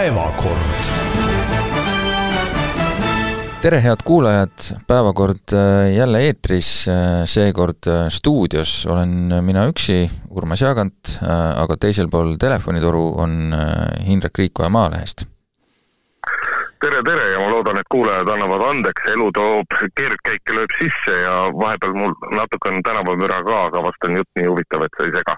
päevakord. tere, head kuulajad, päevakord äh, jälle eetris, äh, seekord äh, stuudios. Olen mina üksi, Urmas Jaagant, aga teisel pool telefonitoru on Hindrek Riikoja Maalehest. tere, tere! Ja ma loodan, et kuulajad annavad andeks, elu toob keerdkäike, lööb sisse ja vahepeal mul natuke on tänavamüra ka, aga vast on jutt nii huvitav, et sa ei sega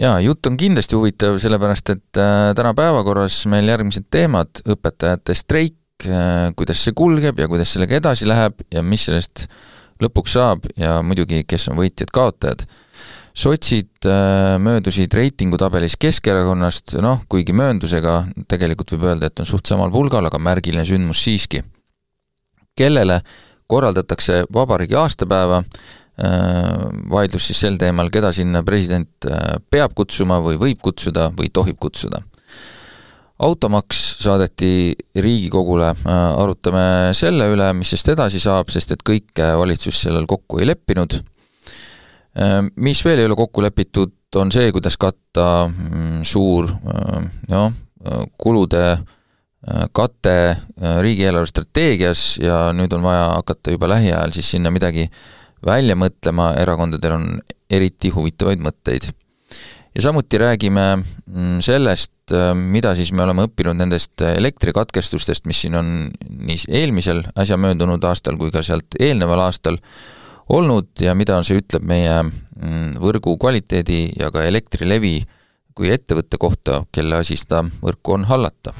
jaa, jutt on kindlasti huvitav, sellepärast et äh, täna päevakorras meil järgmised teemad, õpetajate streik, äh, kuidas see kulgeb ja kuidas sellega edasi läheb ja mis sellest lõpuks saab ja muidugi, kes on võitjad-kaotajad. sotsid äh, möödusid reitingutabelis Keskerakonnast, noh, kuigi mööndusega tegelikult võib öelda, et on suht samal pulgal, aga märgiline sündmus siiski. kellele korraldatakse vabariigi aastapäeva, vaidlus siis sel teemal, keda sinna president äh, peab kutsuma või võib kutsuda või tohib kutsuda. automaks saadeti Riigikogule, äh, arutame selle üle, mis sest edasi saab, sest et kõike valitsus sellel kokku ei leppinud. Mis veel ei ole kokku lepitud, on see, kuidas katta mm, suur noh, kulude kate riigieelarve strateegias ja nüüd on vaja hakata juba lähiajal siis sinna midagi äh, välja mõtlema, erakondadel on eriti huvitavaid mõtteid. ja samuti räägime mm, sellest, äh, mida siis me oleme õppinud nendest elektrikatkestustest, mis siin on nii eelmisel äsja möödunud aastal kui ka sealt eelneval aastal olnud ja mida see ütleb meie mm, võrgu kvaliteedi ja ka Elektrilevi kui ettevõtte kohta, kelle asi seda võrku on hallata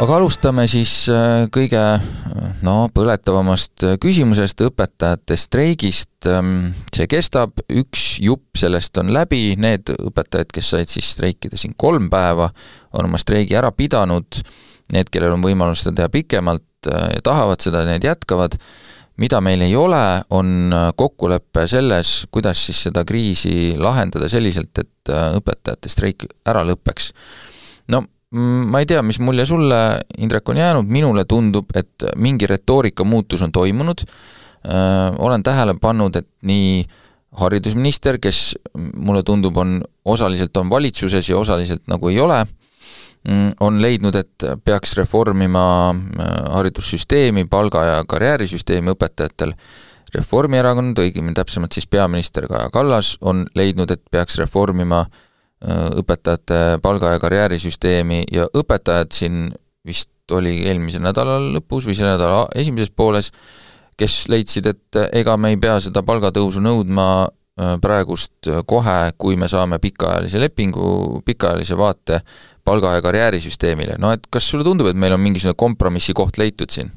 aga alustame siis äh, kõige no põletavamast küsimusest, õpetajate streigist. Ähm, see kestab, üks jupp sellest on läbi, need õpetajad, kes said siis streikida siin kolm päeva, on oma streigi ära pidanud, need, kellel on võimalus seda teha pikemalt äh, ja tahavad seda, need jätkavad, mida meil ei ole, on äh, kokkulepe selles, kuidas siis seda kriisi lahendada selliselt, et õpetajate streik ära lõpeks. no ma ei tea, mis mulje sulle, Indrek, on jäänud, minule tundub, et mingi retoorika muutus on toimunud, äh, olen tähele pannud, et nii haridusminister, kes mulle tundub, on osaliselt on valitsuses ja osaliselt nagu ei ole, mm, on leidnud, et peaks reformima äh, haridussüsteemi, palga- ja karjäärisüsteemi õpetajatel. Reformierakond, õigemini täpsemalt siis peaminister Kaja Kallas, on leidnud, et peaks reformima Äh, õpetajate palga- ja karjäärisüsteemi ja õpetajad siin vist oli eelmise nädala lõpus või selle nädala esimeses pooles, kes leidsid, et ega me ei pea seda palgatõusu nõudma äh, praegust kohe, kui me saame pikaajalise lepingu, pikaajalise vaate palga- ja karjäärisüsteemile, no et kas sulle tundub, et meil on mingisugune kompromissi koht leitud siin?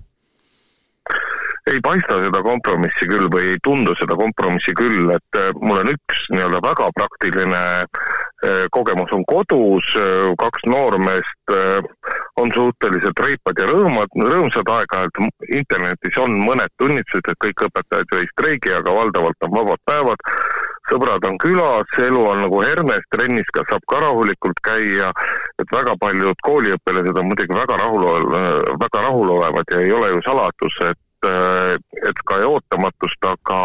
ei paista seda kompromissi küll või ei tundu seda kompromissi küll, et äh, mul on üks nii-öelda väga praktiline äh, kogemus on kodus, äh, kaks noormeest on suhteliselt reipad ja rõõmad, rõõmsad aeg-ajalt, internetis on mõned tunnistused, et kõik õpetajad ju ei streigi, aga valdavalt on vabad päevad, sõbrad on külas, elu on nagu hernes, trennis ka saab ka rahulikult käia, et väga paljud kooliõpilased on muidugi väga rahul, väga rahulolevad ja ei ole ju saladus, et Äh, et ka ootamatust, aga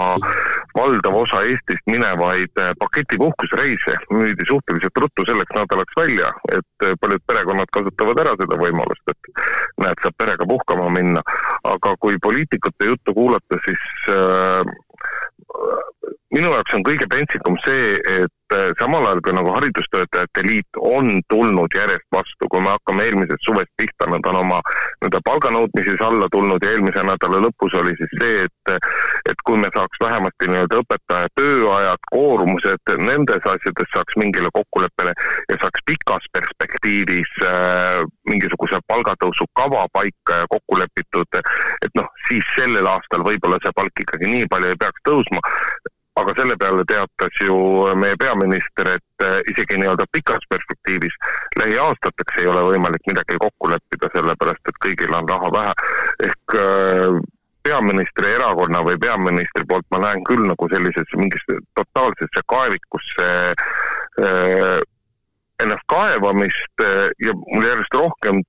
valdav osa Eestist minevaid äh, paketipuhkusreise müüdi suhteliselt ruttu selleks nädalaks välja, et äh, paljud perekonnad kasutavad ära seda võimalust, et näed, saab perega puhkama minna. aga kui poliitikute juttu kuulata, siis äh, minu jaoks on kõige pentsikum see, et äh, samal ajal kui nagu Haridustöötajate Liit on tulnud järjest vastu, kui me hakkame eelmisest suvest pihta, nad on oma nii-öelda palganõudmises alla tulnud ja eelmise nädala lõpus oli siis see, et et kui me saaks vähemasti nii-öelda õpetaja tööajad, koormused, nendes asjades saaks mingile kokkuleppele ja saaks pikas perspektiivis äh, mingisuguse palgatõusu kava paika ja kokku lepitud, et noh, siis sellel aastal võib-olla see palk ikkagi nii palju ei peaks tõusma, aga selle peale teatas ju meie peaminister, et eh, isegi nii-öelda pikas perspektiivis lähiaastateks ei ole võimalik midagi kokku leppida, sellepärast et kõigil on raha vähe. ehk eh, peaministri erakonna või peaministri poolt ma näen küll nagu sellisesse mingisse totaalsesse kaevikusse äh, ennast kaevamist ja mul järjest rohkem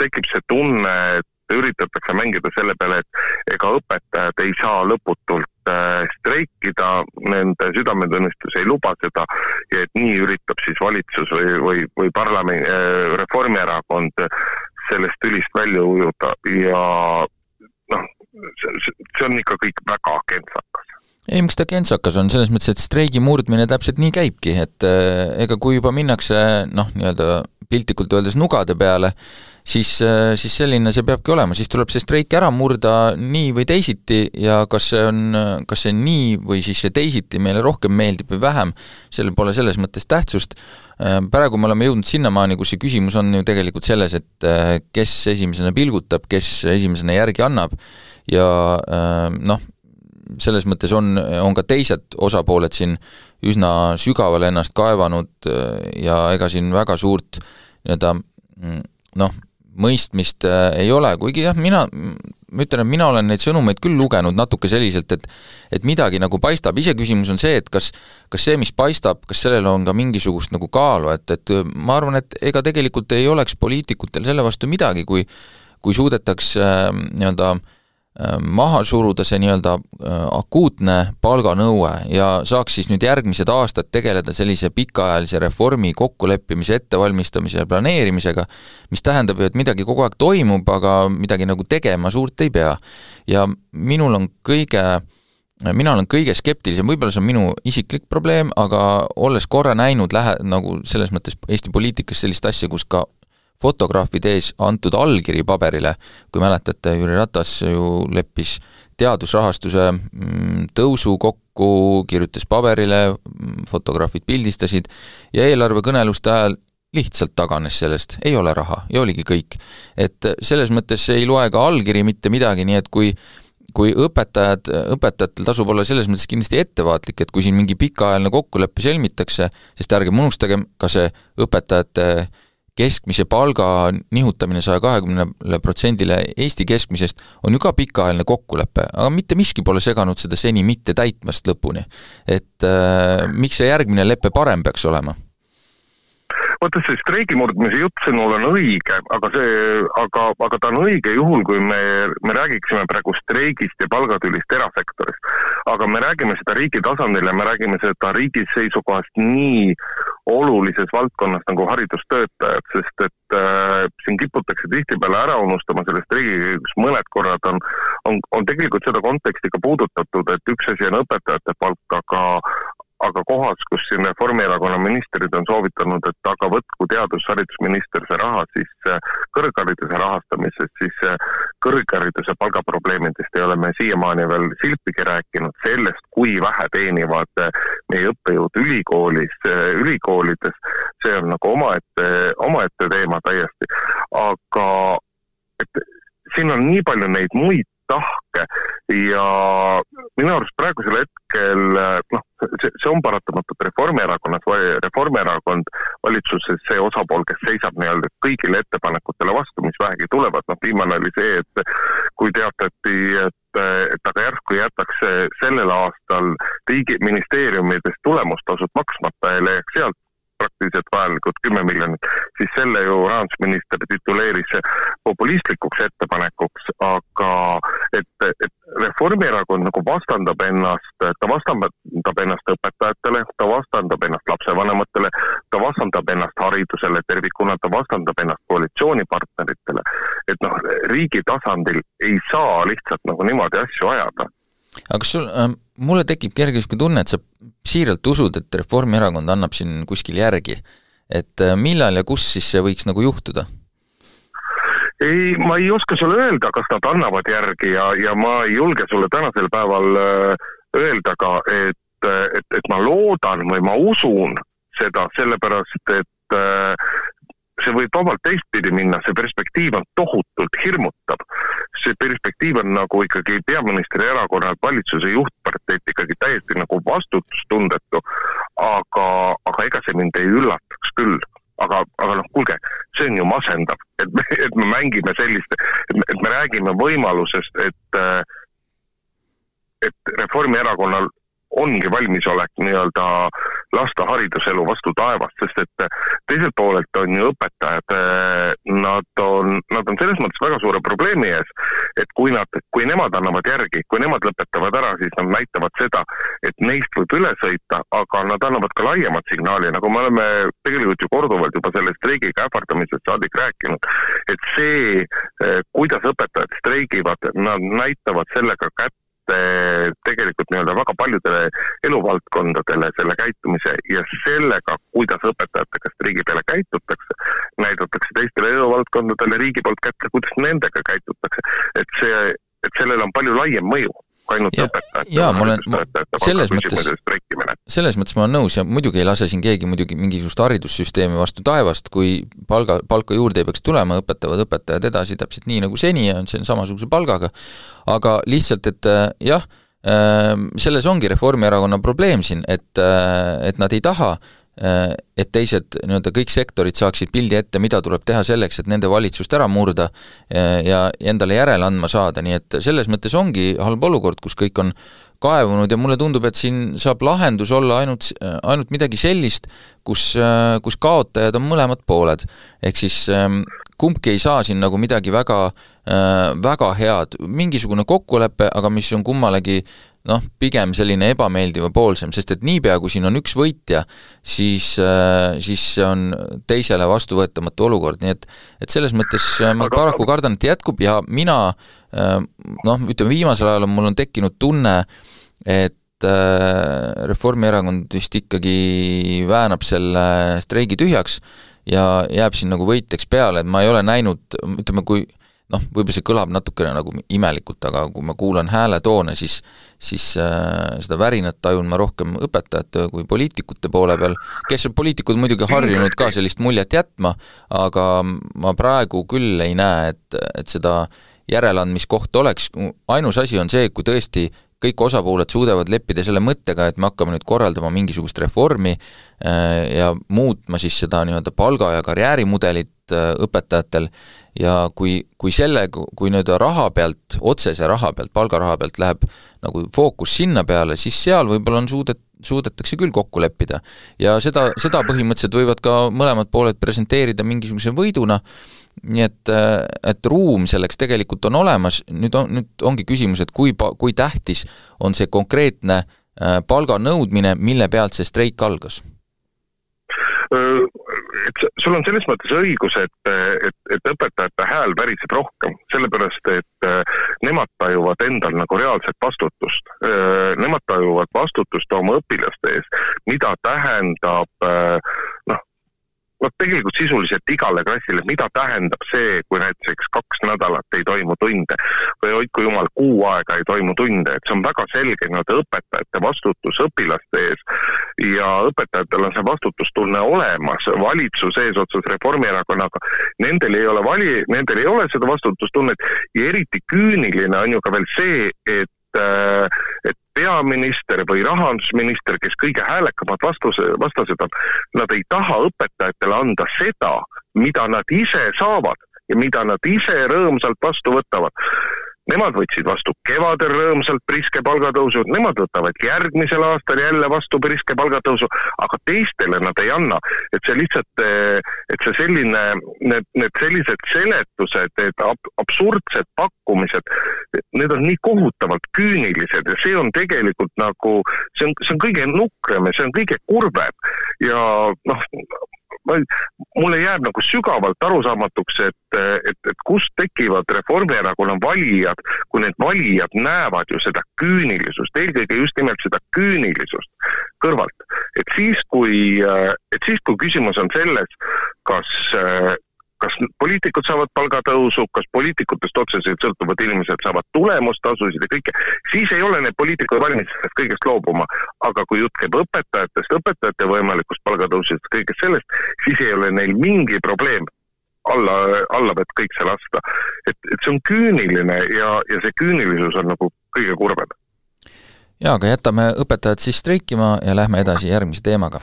tekib see tunne, et üritatakse mängida selle peale, et ega õpetajad ei saa lõputult äh, streikida, nende südametunnistus ei luba seda ja et nii üritab siis valitsus või, või, või parlamendi, äh, Reformierakond sellest tülist välja ujuda ja noh, see on ikka kõik väga kentsakas. Ei, miks ta kentsakas on, selles mõttes, et streigi murdmine täpselt nii käibki, et äh, ega kui juba minnakse noh, nii-öelda piltlikult öeldes nugade peale, siis, äh, siis selline see peabki olema, siis tuleb see streik ära murda nii või teisiti ja kas see on, kas see nii või siis see teisiti meile rohkem meeldib või vähem, sellel pole selles mõttes tähtsust, äh, praegu me oleme jõudnud sinnamaani, kus see küsimus on ju tegelikult selles, et kes esimesena pilgutab, kes esimesena järgi annab ja noh, selles mõttes on, on ka teised osapooled siin üsna sügavale ennast kaevanud äh, ja ega siin väga suurt nii-öelda mm, noh, mõistmist äh, ei ole, kuigi jah, mina, ma ütlen, et mina olen neid sõnumeid küll lugenud natuke selliselt, et et midagi nagu paistab, iseküsimus on see, et kas kas see, mis paistab, kas sellel on ka mingisugust nagu kaalu, et, et ma arvan, et ega tegelikult ei oleks poliitikutel selle vastu midagi, kui kui suudetaks äh, nii-öelda äh, Äh, maha suruda see nii-öelda äh, akuutne palganõue ja saaks siis nüüd järgmised aastad tegeleda sellise pikaajalise reformi kokkuleppimise, ettevalmistamise ja planeerimisega, mis tähendab ju, et midagi kogu aeg toimub, aga midagi nagu tegema suurt ei pea. ja minul on kõige mina olen kõige skeptilisem, võib-olla see on minu isiklik probleem, aga olles korra näinud lähe-, nagu selles mõttes Eesti poliitikas sellist asja, kus ka fotograafide ees antud allkiri paberile, kui mäletate, Jüri Ratas ju leppis teadusrahastuse mm, tõusu kokku, kirjutas paberile, mm, fotograafid pildistasid ja eelarvekõneluste ajal lihtsalt taganes sellest, ei ole raha ja oligi kõik. et selles mõttes ei loe ka allkiri mitte midagi, nii et kui kui õpetajad, õpetajatel tasub olla selles mõttes kindlasti ettevaatlik, et kui siin mingi pikaajaline kokkulepe sõlmitakse, sest ärgem unustagem, ka see õpetajate keskmise palga nihutamine saja kahekümnele protsendile Eesti keskmisest on ju ka pikaajaline kokkulepe, aga mitte miski pole seganud seda seni mitte täitmast lõpuni. et äh, miks see järgmine lepe parem peaks olema? Vaata, see streigi murdmise jutt sõnul on õige, aga see, aga, aga ta on õige juhul, kui me, me räägiksime praegu streigist ja palgatüülist erasektoris. aga me räägime seda riigi tasandil ja me räägime seda riigi seisukohast nii olulises valdkonnas nagu haridustöötajad, sest et äh, siin kiputakse tihtipeale ära unustama sellest riigiga, kus mõned korrad on, on, on tegelikult seda konteksti ka puudutatud, et üks asi on õpetajate palk, aga aga kohas, kus siin Reformierakonna ministrid on soovitanud, et aga võtku teadus-haridusminister see raha siis kõrghariduse rahastamisest, siis kõrghariduse palgaprobleemidest ei ole me siiamaani veel silpigi rääkinud, sellest, kui vähe teenivad meie õppejõud ülikoolis, ülikoolides, see on nagu omaette, omaette teema täiesti, aga et siin on nii palju neid muid tahke. Ja minu arust praegusel hetkel noh, see, see on paratamatult Reformierakonnas, Reformierakond valitsuses see osapool, kes seisab nii-öelda kõigile ettepanekutele vastu, mis vähegi tulevad, noh viimane oli see, et kui teatati, et, et aga järsku jätakse sellel aastal riigi ministeeriumides tulemustasud maksmata ja leiaks sealt praktiliselt vajalikud kümme miljonit, siis selle ju rahandusminister tituleeris populistlikuks ettepanekuks, aga et, et Reformierakond nagu vastandab ennast, ta vastandab ennast õpetajatele, ta vastandab ennast lapsevanematele, ta vastandab ennast haridusele tervikuna, ta vastandab ennast koalitsioonipartneritele. et noh, riigi tasandil ei saa lihtsalt nagu niimoodi asju ajada aga kas sul äh,, mulle tekib kerge niisugune tunne, et sa siiralt usud, et Reformierakond annab siin kuskil järgi. et äh, millal ja kus siis see võiks nagu juhtuda? ei, ma ei oska sulle öelda, kas nad annavad järgi ja, ja ma ei julge sulle tänasel päeval äh, öelda ka, et, et, et ma loodan või ma usun seda, sellepärast et äh, see võib vabalt teistpidi minna, see perspektiiv on tohutult hirmutav. see perspektiiv on nagu ikkagi peaministri erakonnalt valitsuse juhtparteilt ikkagi täiesti nagu vastutustundetu. aga, aga ega see mind ei üllataks küll aga, aga noh, kuulge, see on ju masendav, et me, et me mängime sellist, et me räägime võimalusest, et et Reformierakonnal ongi valmisolek nii-öelda lasta hariduselu vastu taevast, sest et teiselt poolelt on ju õpetajad, nad on, nad on selles mõttes väga suure probleemi ees, et kui nad, kui nemad annavad järgi, kui nemad lõpetavad ära, siis nad näitavad seda, et neist võib üle sõita, aga nad annavad ka laiemat signaali, nagu me oleme tegelikult ju korduvalt juba sellest streigiga ähvardamisest saadik rääkinud, et see, kuidas õpetajad streigivad, nad näitavad sellega kätte tegelikult nii-öelda väga paljudele eluvaldkondadele selle käitumise ja sellega, kuidas õpetajatega streigi peale käitutakse, näidatakse teistele eluvaldkondadele riigi poolt kätte, kuidas nendega käitutakse. et see, et sellel on palju laiem mõju ainult ja, õpetajate. jaa, ma olen, selles mõttes, selles mõttes ma olen nõus ja muidugi ei lase siin keegi muidugi mingisugust haridussüsteemi vastu taevast, kui palga, palka juurde ei peaks tulema, õpetavad õpetajad edasi täpselt nii, nagu seni on, see on samasuguse palgaga, aga lihtsalt, et äh, jah, äh, selles ongi Reformierakonna probleem siin, et, äh, et nad ei taha äh, Äh, et teised nii-öelda kõik sektorid saaksid pildi ette, mida tuleb teha selleks, et nende valitsust ära murda äh, ja endale järele andma saada, nii et selles mõttes ongi halb olukord, kus kõik on kaevunud ja mulle tundub, et siin saab lahendus olla ainult, ainult midagi sellist, kus, äh, kus kaotajad on mõlemad pooled. ehk siis ähm, kumbki ei saa siin nagu midagi väga, väga head, mingisugune kokkulepe, aga mis on kummalegi noh, pigem selline ebameeldivapoolsem, sest et niipea, kui siin on üks võitja, siis, äh, siis see on teisele vastuvõetamatu olukord, nii et et selles mõttes äh, ma paraku kardan, et jätkub ja mina äh, noh, ütleme viimasel ajal on mul on tekkinud tunne, et Reformierakond vist ikkagi väänab selle streigi tühjaks ja jääb siin nagu võitjaks peale, et ma ei ole näinud, ütleme, kui noh, võib-olla see kõlab natukene nagu imelikult, aga kui ma kuulan hääletoone, siis siis äh, seda värinat tajun ma rohkem õpetajate kui poliitikute poole peal, kes on poliitikud muidugi harjunud ka sellist muljet jätma, aga ma praegu küll ei näe, et, et seda järeleandmiskohta oleks, ainus asi on see, kui tõesti kõik osapooled suudavad leppida selle mõttega, et me hakkame nüüd korraldama mingisugust reformi äh, ja muutma siis seda nii-öelda palga- ja karjäärimudelit äh, õpetajatel ja kui, kui selle, kui nii-öelda raha pealt, otsese raha pealt, palgaraha pealt läheb nagu fookus sinna peale, siis seal võib-olla on suudet-, suudetakse küll kokku leppida. ja seda, seda põhimõtteliselt võivad ka mõlemad pooled presenteerida mingisuguse võiduna, nii et, et ruum selleks tegelikult on olemas, nüüd on, nüüd ongi küsimus, et kui pa-, kui tähtis on see konkreetne äh, palga nõudmine, mille pealt see streik algas? Et sul on selles mõttes õigus, et, et, et õpetajate hääl päriseb rohkem, sellepärast et nemad tajuvad endal nagu reaalset vastutust. Nemad tajuvad vastutust oma õpilaste ees, mida tähendab noh, noh, tegelikult sisuliselt igale klassile, mida tähendab see, kui näiteks kaks nädalat ei toimu tunde või hoidku jumal, kuu aega ei toimu tunde, et see on väga selge nii-öelda õpetajate vastutus õpilaste ees ja õpetajatel on see vastutustunne olemas, valitsus eesotsas Reformierakonnaga, nendel ei ole vali, nendel ei ole seda vastutustunnet ja eriti küüniline on ju ka veel see, et et peaminister või rahandusminister, kes kõige häälekamad vastuse, vastased on, nad ei taha õpetajatele anda seda, mida nad ise saavad ja mida nad ise rõõmsalt vastu võtavad. Nemad võtsid vastu kevadel rõõmsalt priske palgatõusu, nemad võtavad järgmisel aastal jälle vastu priske palgatõusu, aga teistele nad ei anna. et see lihtsalt, et see selline, need, need sellised seletused, et ab, absurdsed pakkumised, need on nii kohutavalt küünilised ja see on tegelikult nagu, see on, see on kõige nukrem ja see on kõige kurvem ja noh, ma, mulle jääb nagu sügavalt arusaamatuks, et, et, et kust tekivad Reformierakonna valijad, kui need valijad näevad ju seda küünilisust, eelkõige just nimelt seda küünilisust kõrvalt. et siis, kui, et siis, kui küsimus on selles, kas kas poliitikud saavad palgatõusu, kas poliitikutest otseselt sõltuvad inimesed saavad tulemustasusid ja kõike, siis ei ole need poliitikud valmis sellest kõigest loobuma. aga kui jutt käib õpetajatest, õpetajate võimalikust palgatõusust, kõigest sellest, siis ei ole neil mingi probleem alla, allavett kõik see lasta. et, et see on küüniline ja, ja see küünilisus on nagu kõige kurvem. jaa, aga jätame õpetajad siis streikima ja lähme edasi järgmise teemaga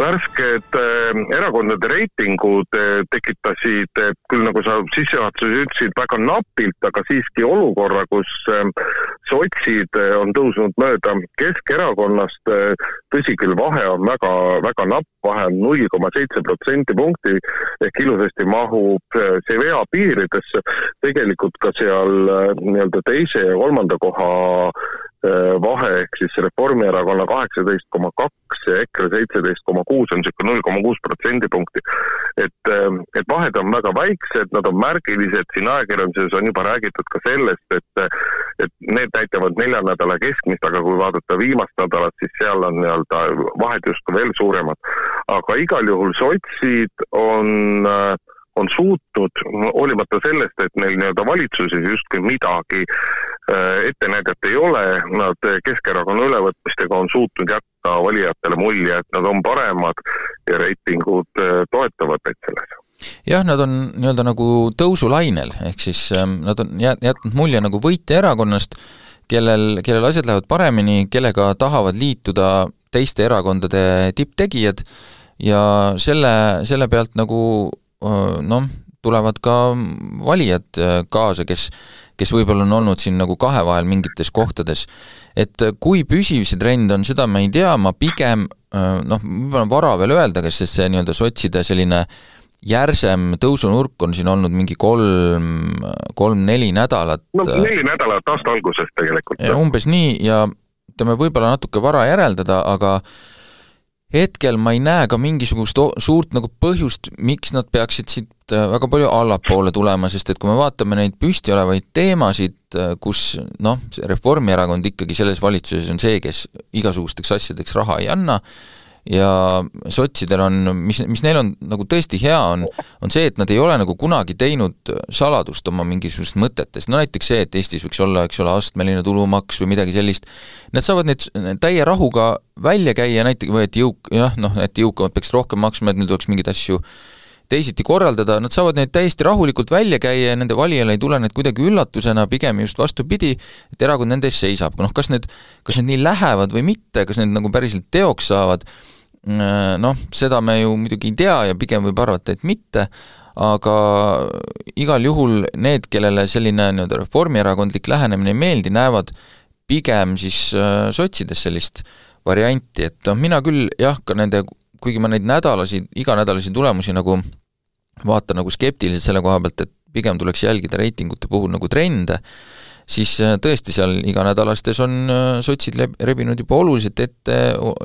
värsked äh, erakondade reitingud äh, tekitasid äh, küll, nagu sa sissejuhatuses ütlesid, väga napilt, aga siiski olukorra, kus sotsid on tõusnud mööda Keskerakonnast tõsi küll, vahe on väga, väga napp, vahe on null koma seitse protsendipunkti ehk ilusasti mahub see vea piiridesse. tegelikult ka seal nii-öelda teise ja kolmanda koha vahe ehk siis Reformierakonna kaheksateist koma kaks ja EKRE seitseteist koma kuus on niisugune null koma kuus protsendipunkti. et, äh, et vahed on väga väiksed, nad on märgilised, siin ajakirjanduses on juba räägitud ka sellest, et et need näitavad nelja nädala keskmist, aga kui vaadata viimast nädalat, siis seal on nii-öelda vahed justkui veel suuremad. aga igal juhul sotsid on äh, on suutnud, hoolimata sellest, et neil nii-öelda valitsuses justkui midagi äh, ette näidata ei ole, nad Keskerakonna ülevõtmistega on suutnud jätta valijatele mulje, et nad on paremad ja reitingud äh, toetavad neid selles. Jah, nad on nii-öelda nagu tõusulainel, ehk siis ähm, nad on jät-, jätnud mulje nagu võitjaerakonnast, kellel, kellel asjad lähevad paremini, kellega tahavad liituda teiste erakondade tipptegijad ja selle, selle pealt nagu noh, tulevad ka valijad kaasa, kes, kes võib-olla on olnud siin nagu kahe vahel mingites kohtades. et kui püsiv see trend on, seda ma ei tea, ma pigem noh, võib-olla on vara veel öelda, kas see nii-öelda sotside selline järsem tõusunurk on siin olnud mingi kolm, kolm-neli nädalat. no neli nädalat aasta algusest tegelikult. umbes nii ja ütleme, võib-olla natuke vara järeldada, aga hetkel ma ei näe ka mingisugust suurt nagu põhjust, miks nad peaksid siit äh, väga palju allapoole tulema, sest et kui me vaatame neid püsti olevaid teemasid, äh, kus noh, Reformierakond ikkagi selles valitsuses on see, kes igasugusteks asjadeks raha ei anna, ja sotsidel on, mis, mis neil on nagu tõesti hea, on, on see, et nad ei ole nagu kunagi teinud saladust oma mingisugusest mõtetest, no näiteks see, et Eestis võiks olla, eks ole, astmeline tulumaks või midagi sellist, nad saavad need täie rahuga välja käia, näiteks, või et jõuk-, jah, noh, et jõukamad peaks rohkem maksma, et neil tuleks mingeid asju teisiti korraldada, nad saavad neid täiesti rahulikult välja käia ja nende valijale ei tule need kuidagi üllatusena, pigem just vastupidi, et erakond nende eest seisab, noh kas need, kas need nii lähevad või mitte, kas need nagu päriselt teoks saavad, noh, seda me ju muidugi ei tea ja pigem võib arvata, et mitte, aga igal juhul need, kellele selline nii-öelda reformierakondlik lähenemine ei meeldi, näevad pigem siis äh, sotsides sellist varianti, et noh, mina küll jah, ka nende, kuigi ma neid nädalasi, iganädalasi tulemusi nagu vaatan nagu skeptiliselt selle koha pealt, et pigem tuleks jälgida reitingute puhul nagu trende, siis äh, tõesti seal iganädalastes on äh, sotsid rebinud juba oluliselt ette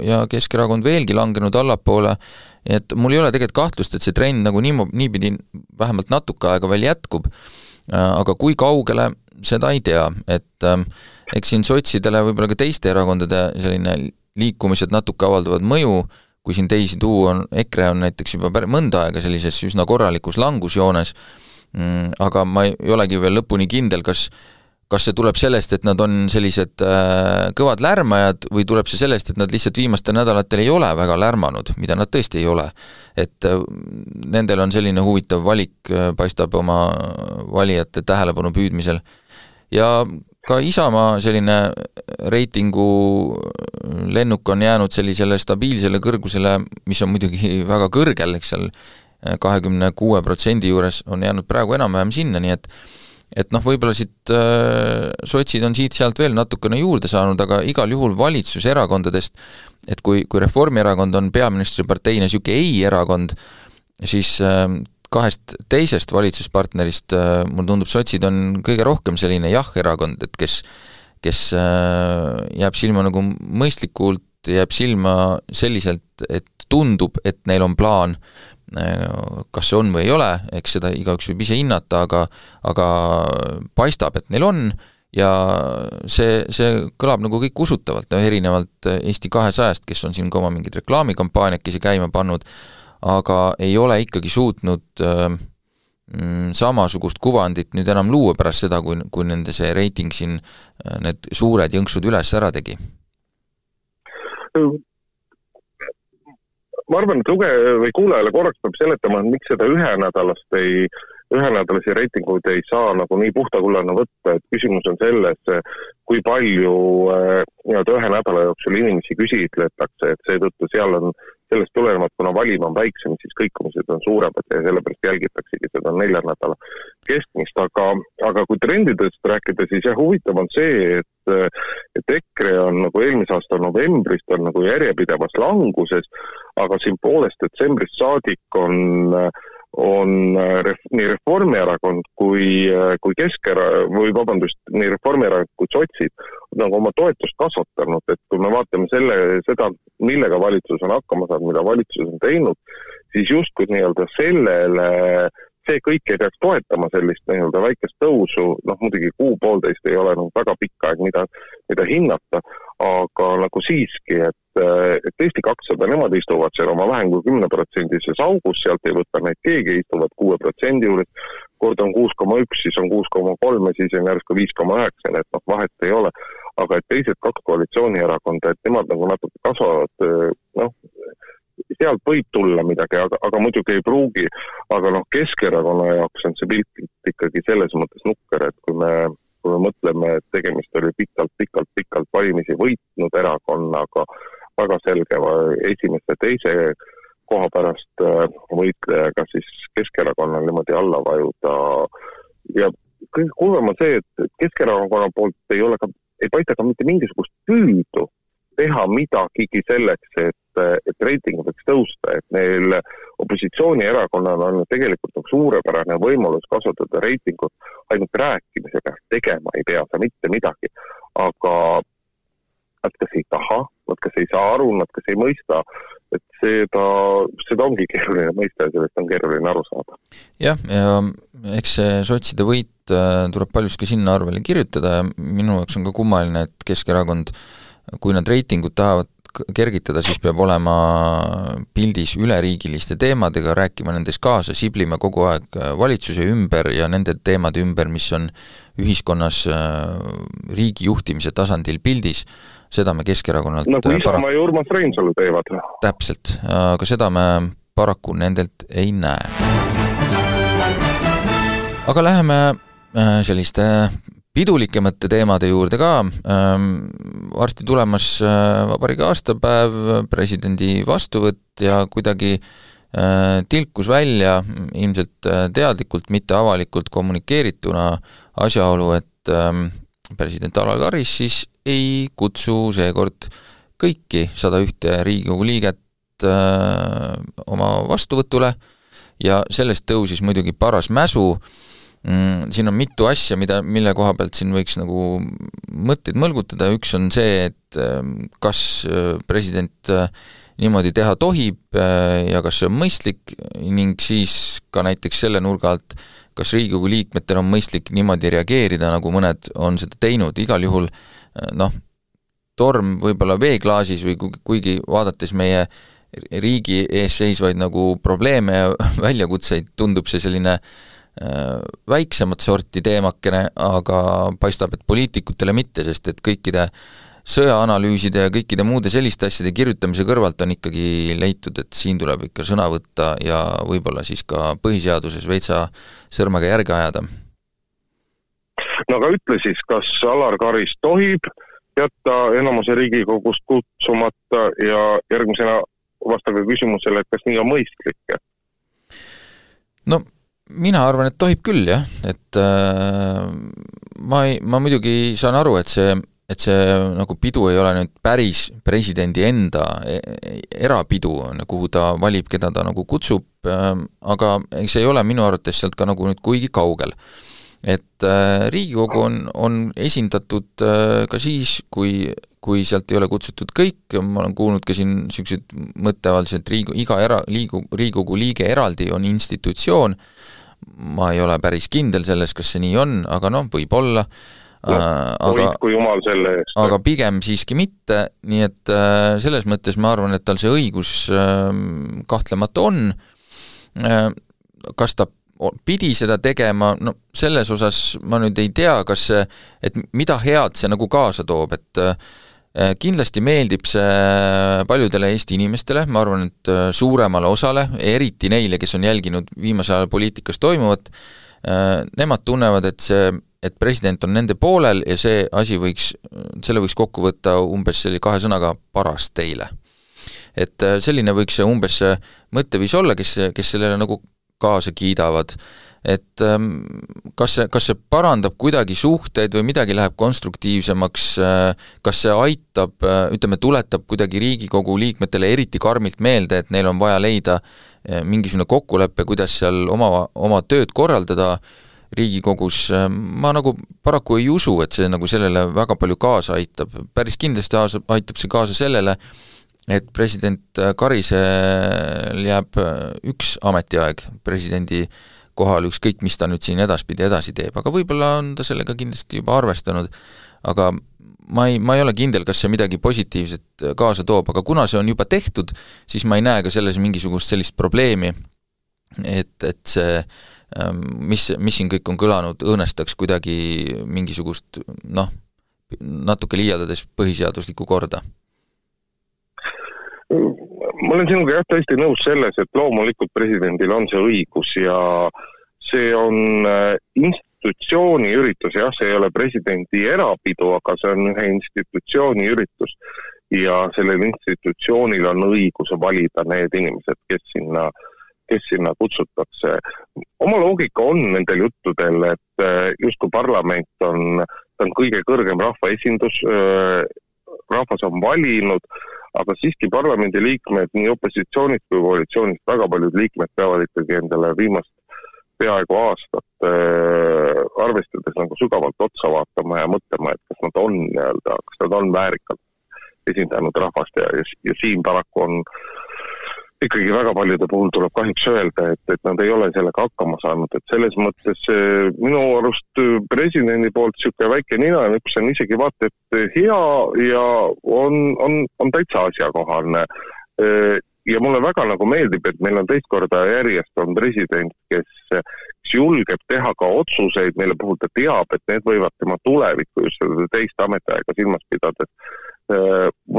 ja Keskerakond veelgi langenud allapoole, et mul ei ole tegelikult kahtlust, et see trend nagu niimo-, niipidi vähemalt natuke aega veel jätkub, äh, aga kui kaugele, seda ei tea, et eks siin sotsidele võib-olla ka teiste erakondade selline liikumised natuke avaldavad mõju, kui siin teisi tuua, on EKRE on näiteks juba pär-, mõnda aega sellises üsna korralikus langusjoones, mm, aga ma ei olegi veel lõpuni kindel, kas kas see tuleb sellest, et nad on sellised äh, kõvad lärmajad või tuleb see sellest, et nad lihtsalt viimastel nädalatel ei ole väga lärmanud, mida nad tõesti ei ole. et äh, nendel on selline huvitav valik äh,, paistab oma valijate tähelepanu püüdmisel. ja ka Isamaa selline reitingu lennuk on jäänud sellisele stabiilsele kõrgusele, mis on muidugi väga kõrgel, eks seal kahekümne kuue protsendi juures on jäänud praegu enam-vähem sinna, nii et et noh, võib-olla siit äh, sotsid on siit-sealt veel natukene juurde saanud, aga igal juhul valitsuserakondadest, et kui, kui Reformierakond on peaministriparteina niisugune ei-erakond, siis äh, kahest teisest valitsuspartnerist äh, mulle tundub, sotsid on kõige rohkem selline jah-erakond, et kes kes äh, jääb silma nagu mõistlikult, jääb silma selliselt, et tundub, et neil on plaan, äh, kas see on või ei ole, eks seda igaüks võib ise hinnata, aga aga paistab, et neil on ja see, see kõlab nagu kõik usutavalt, no erinevalt Eesti kahesajast, kes on siin ka oma mingeid reklaamikampaaniakesi käima pannud, aga ei ole ikkagi suutnud äh, mm, samasugust kuvandit nüüd enam luua pärast seda, kui, kui nende see reiting siin äh, need suured jõnksud üles ära tegi? ma arvan, et lugeja või kuulajale korraks peab seletama, et miks seda ühenädalast ei, ühenädalasi reitinguid ei saa nagu nii puhta kullana võtta, et küsimus on selles, kui palju äh, nii-öelda ühe nädala jooksul inimesi küsitletakse, et seetõttu seal on sellest tulenevalt, kuna valim on väiksem, siis kõikumised on suuremad ja sellepärast jälgitaksegi seda nelja nädala keskmist, aga, aga kui trendidest rääkida, siis jah, huvitav on see, et, et EKRE on nagu eelmise aasta novembrist on nagu järjepidevas languses, aga siin poolest detsembrist saadik on on ref, nii Reformierakond kui, kui Keskera- või vabandust, nii Reformierakond kui sotsid nagu oma toetust kasvatanud, et kui me vaatame selle, seda, millega valitsus on hakkama saanud, mida valitsus on teinud, siis justkui nii-öelda sellele, see kõik ei peaks toetama sellist nii-öelda väikest tõusu, noh muidugi kuu-poolteist ei ole nagu väga pikk aeg, mida, mida hinnata, aga nagu siiski, et, et Eesti kakssada, nemad istuvad seal oma vähem kui kümneprotsendises augus, sealt ei võta neid keegi, istuvad kuue protsendi juures, kord on kuus koma üks, siis on kuus koma kolm ja siis on järsku viis koma üheksa, nii et noh, vahet ei ole aga et teised kaks koalitsioonierakonda, et nemad nagu natuke kasvavad, noh, sealt võib tulla midagi, aga, aga muidugi ei pruugi. aga noh, Keskerakonna jaoks on see pilt ikkagi selles mõttes nukker, et kui me, kui me mõtleme, et tegemist oli pikalt-pikalt-pikalt valimisi võitnud erakonnaga, väga selge esimese, teise koha pärast äh, võitlejaga, siis Keskerakonnal niimoodi alla vajuda ja kõige kurvem on see, et Keskerakonna poolt ei ole ka ei paista ka mitte mingisugust püüdu teha midagigi selleks, et, et reiting võiks tõusta, et neil opositsioonierakonnal on tegelikult nagu suurepärane võimalus kasvatada reitingut ainult rääkimisega, tegema ei pea sa mitte midagi. aga nad kas ei taha, nad kas ei saa aru, nad kas ei mõista, et seda, seda ongi keeruline mõista ja sellest on keeruline aru saada. jah, ja eks see sotside võit äh, tuleb paljuski sinna arvele kirjutada ja minu jaoks on ka kummaline, et Keskerakond, kui nad reitingut tahavad kergitada, siis peab olema pildis üleriigiliste teemadega, rääkima nendes kaasa, siblima kogu aeg valitsuse ümber ja nende teemade ümber, mis on ühiskonnas äh, riigi juhtimise tasandil pildis, seda me Keskerakonnalt nagu Isamaa ja Urmas Reinsalu teevad. täpselt, aga seda me paraku nendelt ei näe. aga läheme äh, selliste pidulikemate teemade juurde ka, ähm, varsti tulemas äh, vabariigi aastapäev, presidendi vastuvõtt ja kuidagi äh, tilkus välja, ilmselt teadlikult, mitte avalikult kommunikeerituna, asjaolu, et ähm, president Alar Karis siis ei kutsu seekord kõiki sada ühte Riigikogu liiget oma vastuvõtule. Ja sellest tõusis muidugi paras mäsu mm,, siin on mitu asja, mida, mille koha pealt siin võiks nagu mõtteid mõlgutada, üks on see, et kas president niimoodi teha tohib ja kas see on mõistlik ning siis ka näiteks selle nurga alt, kas Riigikogu liikmetel on mõistlik niimoodi reageerida, nagu mõned on seda teinud, igal juhul äh, noh, torm võib-olla veeklaasis või kuigi vaadates meie riigi ees seisvaid nagu probleeme ja väljakutseid, tundub see selline äh, väiksemat sorti teemakene, aga paistab, et poliitikutele mitte, sest et kõikide sõjaanalüüside ja kõikide muude selliste asjade kirjutamise kõrvalt on ikkagi leitud, et siin tuleb ikka sõna võtta ja võib-olla siis ka põhiseaduses veitsa sõrmega järge ajada no aga ütle siis, kas Alar Karis tohib jätta enamuse Riigikogust kutsumata ja järgmisena vastage küsimusele, et kas nii on mõistlik? no mina arvan, et tohib küll jah, et äh, ma ei, ma muidugi saan aru, et see, et see nagu pidu ei ole nüüd päris presidendi enda e, erapidu, kuhu ta valib, keda ta nagu kutsub äh,, aga see ei ole minu arvates sealt ka nagu nüüd kuigi kaugel. Et äh, Riigikogu on, on esindatud äh, ka siis, kui, kui sealt ei ole kutsutud kõik, ma olen kuulnud ka siin niisuguseid mõtteavaldusi, et Riigikogu, iga era-, liigu-, Riigikogu liige eraldi on institutsioon, ma ei ole päris kindel selles, kas see nii on, aga noh, võib-olla no, äh, aga, selle eest. aga pigem siiski mitte, nii et äh, selles mõttes ma arvan, et tal see õigus äh, kahtlemata on äh,, kas ta pidi seda tegema, no selles osas ma nüüd ei tea, kas see, et mida head see nagu kaasa toob, et äh, kindlasti meeldib see paljudele Eesti inimestele, ma arvan, et äh, suuremale osale, eriti neile, kes on jälginud viimasel ajal poliitikas toimuvat, äh, nemad tunnevad, et see, et president on nende poolel ja see asi võiks, selle võiks kokku võtta umbes selle kahe sõnaga paras teile et äh, selline võiks see umbes see mõtteviis olla, kes, kes sellele nagu kaasa kiidavad. Et ähm, kas see, kas see parandab kuidagi suhteid või midagi läheb konstruktiivsemaks, äh, kas see aitab, äh, ütleme, tuletab kuidagi Riigikogu liikmetele eriti karmilt meelde, et neil on vaja leida mingisugune kokkulepe, kuidas seal oma, oma tööd korraldada, Riigikogus, ma nagu paraku ei usu, et see nagu sellele väga palju kaasa aitab, päris kindlasti aitab see kaasa sellele, et president Karisel jääb üks ametiaeg presidendi kohal, ükskõik mis ta nüüd siin edaspidi edasi teeb, aga võib-olla on ta sellega kindlasti juba arvestanud, aga ma ei, ma ei ole kindel, kas see midagi positiivset kaasa toob, aga kuna see on juba tehtud, siis ma ei näe ka selles mingisugust sellist probleemi, et, et see ähm, mis, mis siin kõik on kõlanud, õõnestaks kuidagi mingisugust noh, natuke liialdades põhiseaduslikku korda ma olen sinuga jah täiesti nõus selles, et loomulikult presidendil on see õigus ja see on äh, institutsiooni üritus, jah, see ei ole presidendi erapidu, aga see on ühe institutsiooni üritus. ja sellel institutsioonil on õigus valida need inimesed, kes sinna, kes sinna kutsutakse. oma loogika on nendel juttudel, et äh, justkui parlament on, ta on kõige kõrgem rahvaesindus, äh, rahvas on valinud aga siiski parlamendiliikmed nii opositsioonist kui koalitsioonist, väga paljud liikmed peavad ikkagi endale viimast peaaegu aastat äh, arvestades nagu sügavalt otsa vaatama ja mõtlema, et kas nad on nii-öelda, kas nad on väärikalt esindanud rahvast ja, ja, ja siin paraku on äh, ikkagi väga paljude puhul tuleb kahjuks öelda, et, et nad ei ole sellega hakkama saanud, et selles mõttes eh, minu arust eh, presidendi poolt niisugune väike ninanips on isegi vaata et hea ja on, on, on täitsa asjakohane. Eh, ja mulle väga nagu meeldib, et meil on teist korda järjest on president, kes, kes julgeb teha ka otsuseid, mille puhul ta teab, et need võivad tema tulevikku just seda teist ametiaega silmas pidades,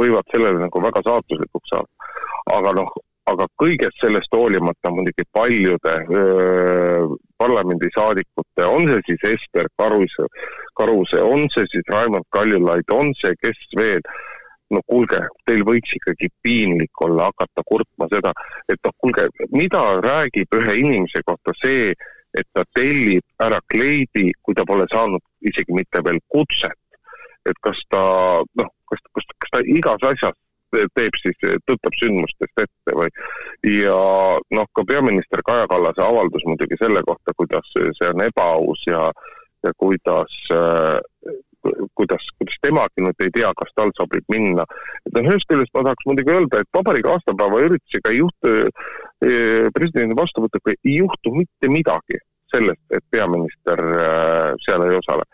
võivad sellele nagu väga saatuslikuks saada. aga noh, aga kõigest sellest hoolimata muidugi paljude parlamendisaadikute, on see siis Ester Karuse, Karuse, on see siis Raimond Kaljulaid, on see kes veel, no kuulge, teil võiks ikkagi piinlik olla hakata kurtma seda, et noh, kuulge, mida räägib ühe inimese kohta see, et ta tellib ära kleidi, kui ta pole saanud isegi mitte veel kutset. et kas ta noh, kas, kas, kas ta igas asjas teeb siis, tõttab sündmustest ette või. ja noh, ka peaminister Kaja Kallase avaldus muidugi selle kohta, kuidas see on ebaaus ja, ja kuidas kuidas, kuidas temagi nüüd ei tea, kas tal sobib minna. et noh, ühest küljest ma tahaks muidugi öelda, et vabariigi aastapäeva üritusega ei juhtu, äh, presidendi vastuvõtuga ei juhtu mitte midagi sellest, et peaminister äh, seal ei osale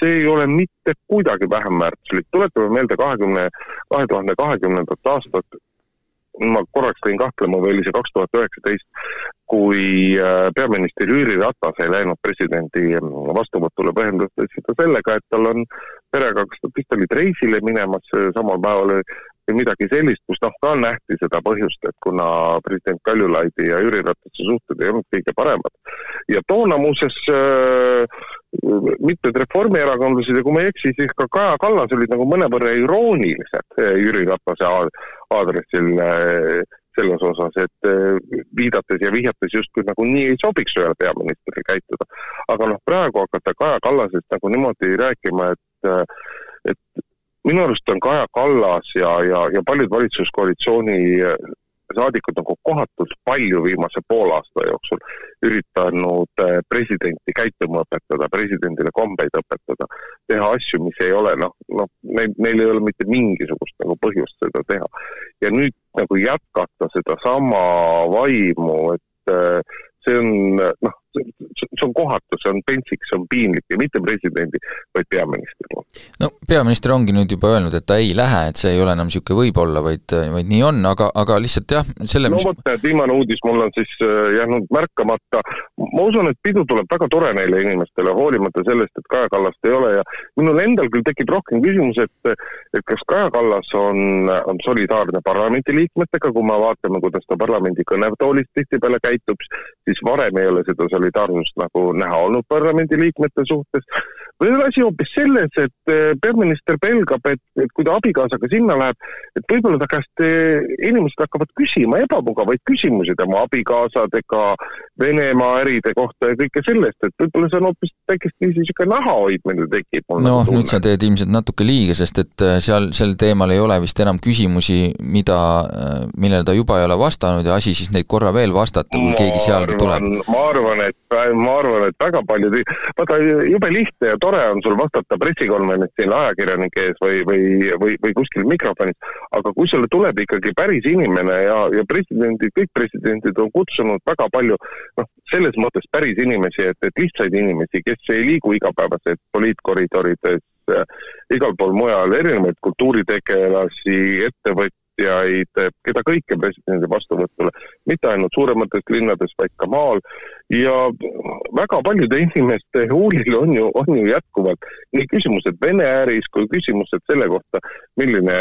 see ei ole mitte kuidagi vähem väärtuslik, tuletame meelde kahekümne, kahe tuhande kahekümnendat aastat, ma korraks tõin kahtlema, või oli see kaks tuhat üheksateist, kui äh, peaminister Jüri Ratas ei läinud presidendi vastuvõtule, põhjendas seda sellega, et tal on perega, kas nad vist olid reisile minemas samal päeval või midagi sellist, kus noh, ka nähti seda põhjust, et kuna president Kaljulaidi ja Jüri Ratase suhted ei olnud kõige paremad. ja toona muuseas äh, mitmed reformierakondlased ja kui ma ei eksi, siis ka Kaja Kallas olid nagu mõnevõrra iroonilised äh, Jüri Ratase aadressil äh, selles osas, et äh, viidates ja vihjates justkui nagu nii ei sobiks ühele peaministrile käituda. aga noh, praegu hakata Kaja Kallasest nagu niimoodi rääkima, et äh, et minu arust on Kaja Kallas ja, ja, ja paljud valitsuskoalitsiooni saadikud nagu kohatult palju viimase poole aasta jooksul üritanud eh, presidenti käituma õpetada, presidendile kombeid õpetada, teha asju, mis ei ole noh, noh, neil, neil ei ole mitte mingisugust nagu põhjust seda teha. ja nüüd nagu jätkata sedasama vaimu, et eh, see on noh, see on kohatu, see on pentsik, see on piinlik ja mitte presidendi, vaid peaministri poolt. no peaminister ongi nüüd juba öelnud, et ta ei lähe, et see ei ole enam niisugune võib-olla, vaid, vaid nii on, aga, aga lihtsalt jah, selle no mis... vot, et viimane uudis mul on siis äh, jäänud märkamata. ma usun, et pidu tuleb väga tore neile inimestele, hoolimata sellest, et Kaja Kallast ei ole ja minul endal küll tekib rohkem küsimus, et et kas Kaja Kallas on, on solidaarne parlamendiliikmetega, kui me vaatame, kuidas ta parlamendi kõnetoolis tihtipeale käitub, siis varem ei ole seda seal solidaarsust nagu näha olnud parlamendiliikmete suhtes või on asi hoopis selles, et eh, peaminister pelgab, et, et kui ta abikaasaga sinna läheb, et võib-olla ta käest eh, inimesed hakkavad küsima ebamugavaid küsimusi tema abikaasadega, Venemaa äride kohta ja kõike sellest, et võib-olla see on hoopis väikest viisi niisugune nahahoidmine tekib. noh, nüüd sa teed ilmselt natuke liiga, sest et eh, seal sel teemal ei ole vist enam küsimusi, mida, millele ta juba ei ole vastanud ja asi siis neid korra veel vastata, kui ma keegi sealgi tuleb. ma arvan, et, ma arvan, et väga paljud, vaata jube lihtne ja tore tore on sul vastata pressikonverentsil ajakirjanike ees või, või, või, või kuskil mikrofonis, aga kui sulle tuleb ikkagi päris inimene ja, ja presidendid, kõik presidendid on kutsunud väga palju noh, selles mõttes päris inimesi, et, et lihtsaid inimesi, kes ei liigu igapäevaselt poliitkoridorides äh, igal pool mujal, erinevaid kultuuritegelasi, ettevõtjaid, ettevõtjaid, keda kõike presidendi vastuvõtule, mitte ainult suuremates linnades, vaid ka maal. Ja väga paljude inimeste huulil on ju, on ju jätkuvalt nii küsimused Vene äris kui küsimused selle kohta, milline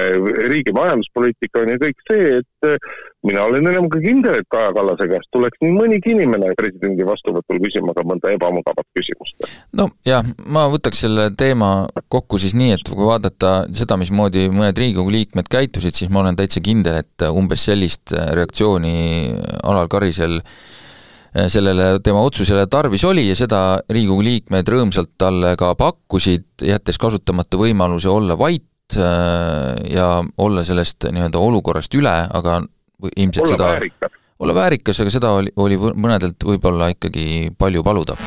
riigi majanduspoliitika on ja kõik see, et mina olen enam kui kindel, et Kaja Kallase käest tuleks nii mõnigi inimene presidendi vastuvõtul küsima ka mõnda ebamugavat küsimust. no jah, ma võtaks selle teema kokku siis nii, et kui vaadata seda, mismoodi mõned Riigikogu liikmed käitusid, siis ma olen täitsa kindel, et umbes sellist reaktsiooni Alar Karisel sellele tema otsusele tarvis oli ja seda Riigikogu liikmed rõõmsalt talle ka pakkusid, jättes kasutamata võimaluse olla vait ja olla sellest nii-öelda olukorrast üle, aga ilmselt olla seda väärikas. olla väärikas, aga seda oli, oli mõnedelt võib-olla ikkagi palju paluda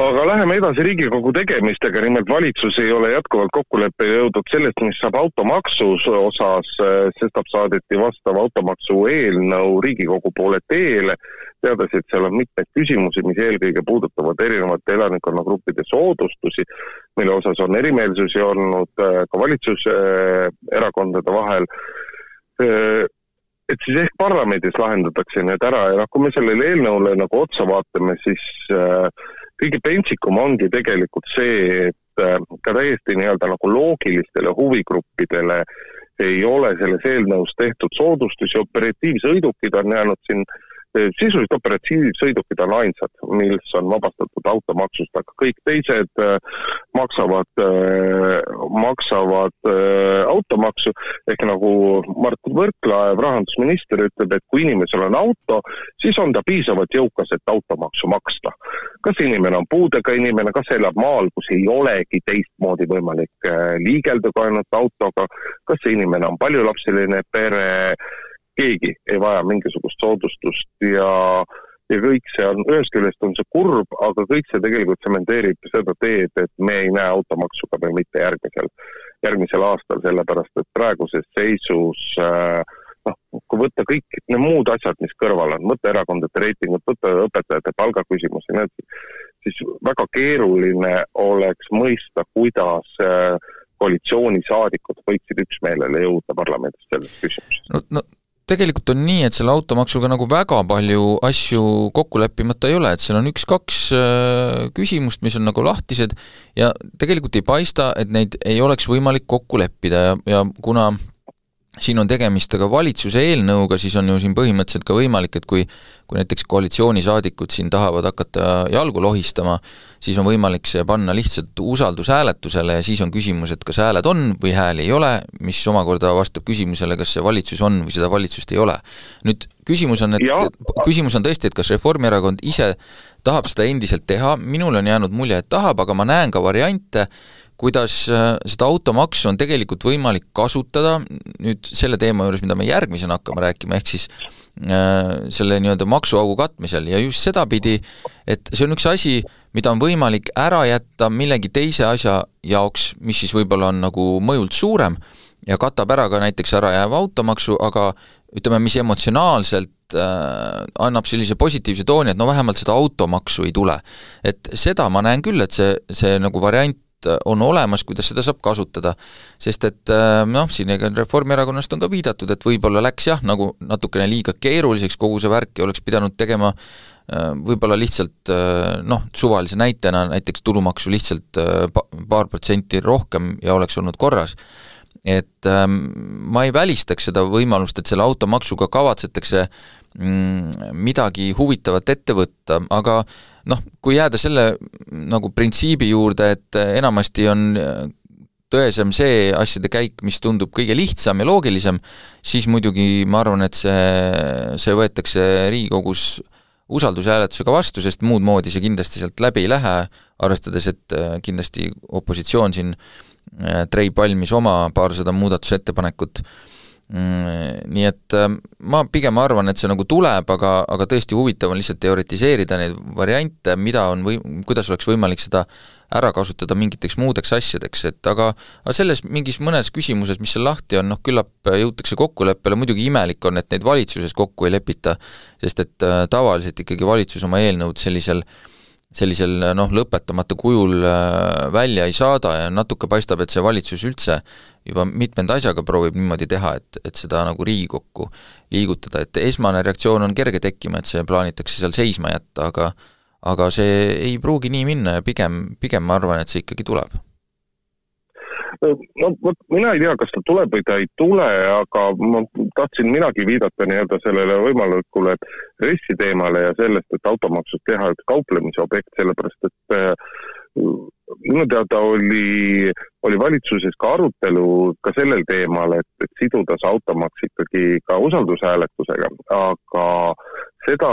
aga läheme edasi Riigikogu tegemistega, nimelt valitsus ei ole jätkuvalt kokkuleppele jõudnud sellest, mis saab automaksu osas, sestap saadeti vastav automaksu eelnõu Riigikogu poole teele, teades, et seal on mitmeid küsimusi, mis eelkõige puudutavad erinevate elanikkonnagruppide soodustusi, mille osas on erimeelsusi olnud ka valitsuserakondade vahel. Et siis ehk parlamendis lahendatakse need ära. Ja noh, kui me sellele eelnõule nagu otsa vaatame, siis äh, kõige pentsikum ongi tegelikult see, et äh, ka täiesti nii-öelda nagu loogilistele huvigruppidele ei ole selles eelnõus tehtud soodustusi, operatiivsõidukid on jäänud siin äh, sisuliselt operatiivsõidukid on ainsad, mis on vabastatud automaksust, aga kõik teised äh, maksavad, äh, maksavad äh, automaksu. ehk nagu Mart Võrklaev, rahandusminister, ütleb, et kui inimesel on auto, siis on ta piisavalt jõukas, et automaksu maksta. kas inimene on puudega inimene, kas elab maal, kus ei olegi teistmoodi võimalik liigelda kui ainult autoga, kas see inimene on paljulapseline pere keegi ei vaja mingisugust soodustust ja, ja kõik see on, ühest küljest on see kurb, aga kõik see tegelikult tsementeerib seda teed, et me ei näe automaksu ka veel mitte järgmisel, järgmisel aastal, sellepärast et praeguses seisus äh, noh, kui võtta kõik need muud asjad, mis kõrval on, võtta erakondade reitingud, võtta õpetajate palgaküsimus ja nii edasi, siis väga keeruline oleks mõista, kuidas äh, koalitsioonisaadikud võiksid üksmeelele jõuda parlamendis selles küsimuses. no, no tegelikult on nii, et selle automaksuga nagu väga palju asju kokku leppimata ei ole, et seal on üks-kaks äh, küsimust, mis on nagu lahtised ja tegelikult ei paista, et neid ei oleks võimalik kokku leppida ja, ja kuna siin on tegemist aga valitsuse eelnõuga, siis on ju siin põhimõtteliselt ka võimalik, et kui kui näiteks koalitsioonisaadikud siin tahavad hakata jalgu lohistama, siis on võimalik see panna lihtsalt usaldushääletusele ja siis on küsimus, et kas hääled on või hääli ei ole, mis omakorda vastab küsimusele, kas see valitsus on või seda valitsust ei ole. nüüd küsimus on, et ja. küsimus on tõesti, et kas Reformierakond ise tahab seda endiselt teha, minul on jäänud mulje, et tahab, aga ma näen ka variante, kuidas äh, seda automaksu on tegelikult võimalik kasutada nüüd selle teema juures, mida me järgmisena hakkame rääkima, ehk siis äh, selle nii-öelda maksuaugu katmisel ja just sedapidi, et see on üks asi, mida on võimalik ära jätta millegi teise asja jaoks, mis siis võib-olla on nagu mõjult suurem ja katab ära ka näiteks ärajääva automaksu, aga ütleme, mis emotsionaalselt äh, annab sellise positiivse tooni, et no vähemalt seda automaksu ei tule. et seda ma näen küll, et see, see nagu variant on olemas, kuidas seda saab kasutada. sest et äh, noh, siin Reformierakonnast on ka viidatud, et võib-olla läks jah, nagu natukene liiga keeruliseks kogu see värk ja oleks pidanud tegema äh, võib-olla lihtsalt noh, suvalise näitena näiteks tulumaksu lihtsalt paar protsenti rohkem ja oleks olnud korras. et ähm, ma ei välistaks seda võimalust, et selle automaksuga kavatsetakse mm, midagi huvitavat ette võtta, aga noh, kui jääda selle nagu printsiibi juurde, et enamasti on tõesem see asjade käik, mis tundub kõige lihtsam ja loogilisem, siis muidugi ma arvan, et see, see võetakse Riigikogus usaldushääletusega vastu, sest muud moodi see kindlasti sealt läbi ei lähe, arvestades, et äh, kindlasti opositsioon siin äh, treib valmis oma paarsada muudatusettepanekut, mm, nii et äh, ma pigem arvan, et see nagu tuleb, aga, aga tõesti huvitav on lihtsalt teoritiseerida neid variante, mida on või kuidas oleks võimalik seda ära kasutada mingiteks muudeks asjadeks, et aga aga selles mingis mõnes küsimuses, mis seal lahti on, noh küllap jõutakse kokkuleppele, muidugi imelik on, et neid valitsuses kokku ei lepita, sest et äh, tavaliselt ikkagi valitsus oma eelnõud sellisel sellisel noh, lõpetamata kujul äh, välja ei saada ja natuke paistab, et see valitsus üldse juba mitmenda asjaga proovib niimoodi teha, et, et seda nagu Riigikokku liigutada, et esmane reaktsioon on kerge tekkima, et see plaanitakse seal seisma jätta, aga aga see ei pruugi nii minna ja pigem, pigem ma arvan, et see ikkagi tuleb. No vot, mina ei tea, kas ta tuleb või ta ei tule, aga ma tahtsin minagi viidata nii-öelda sellele võimalikule RES-i teemale ja sellest, et automaksust teha üks kauplemise objekt, sellepärast et äh, minu teada oli, oli valitsuses ka arutelu ka sellel teemal, et, et siduda see automaks ikkagi ka usaldushääletusega, aga seda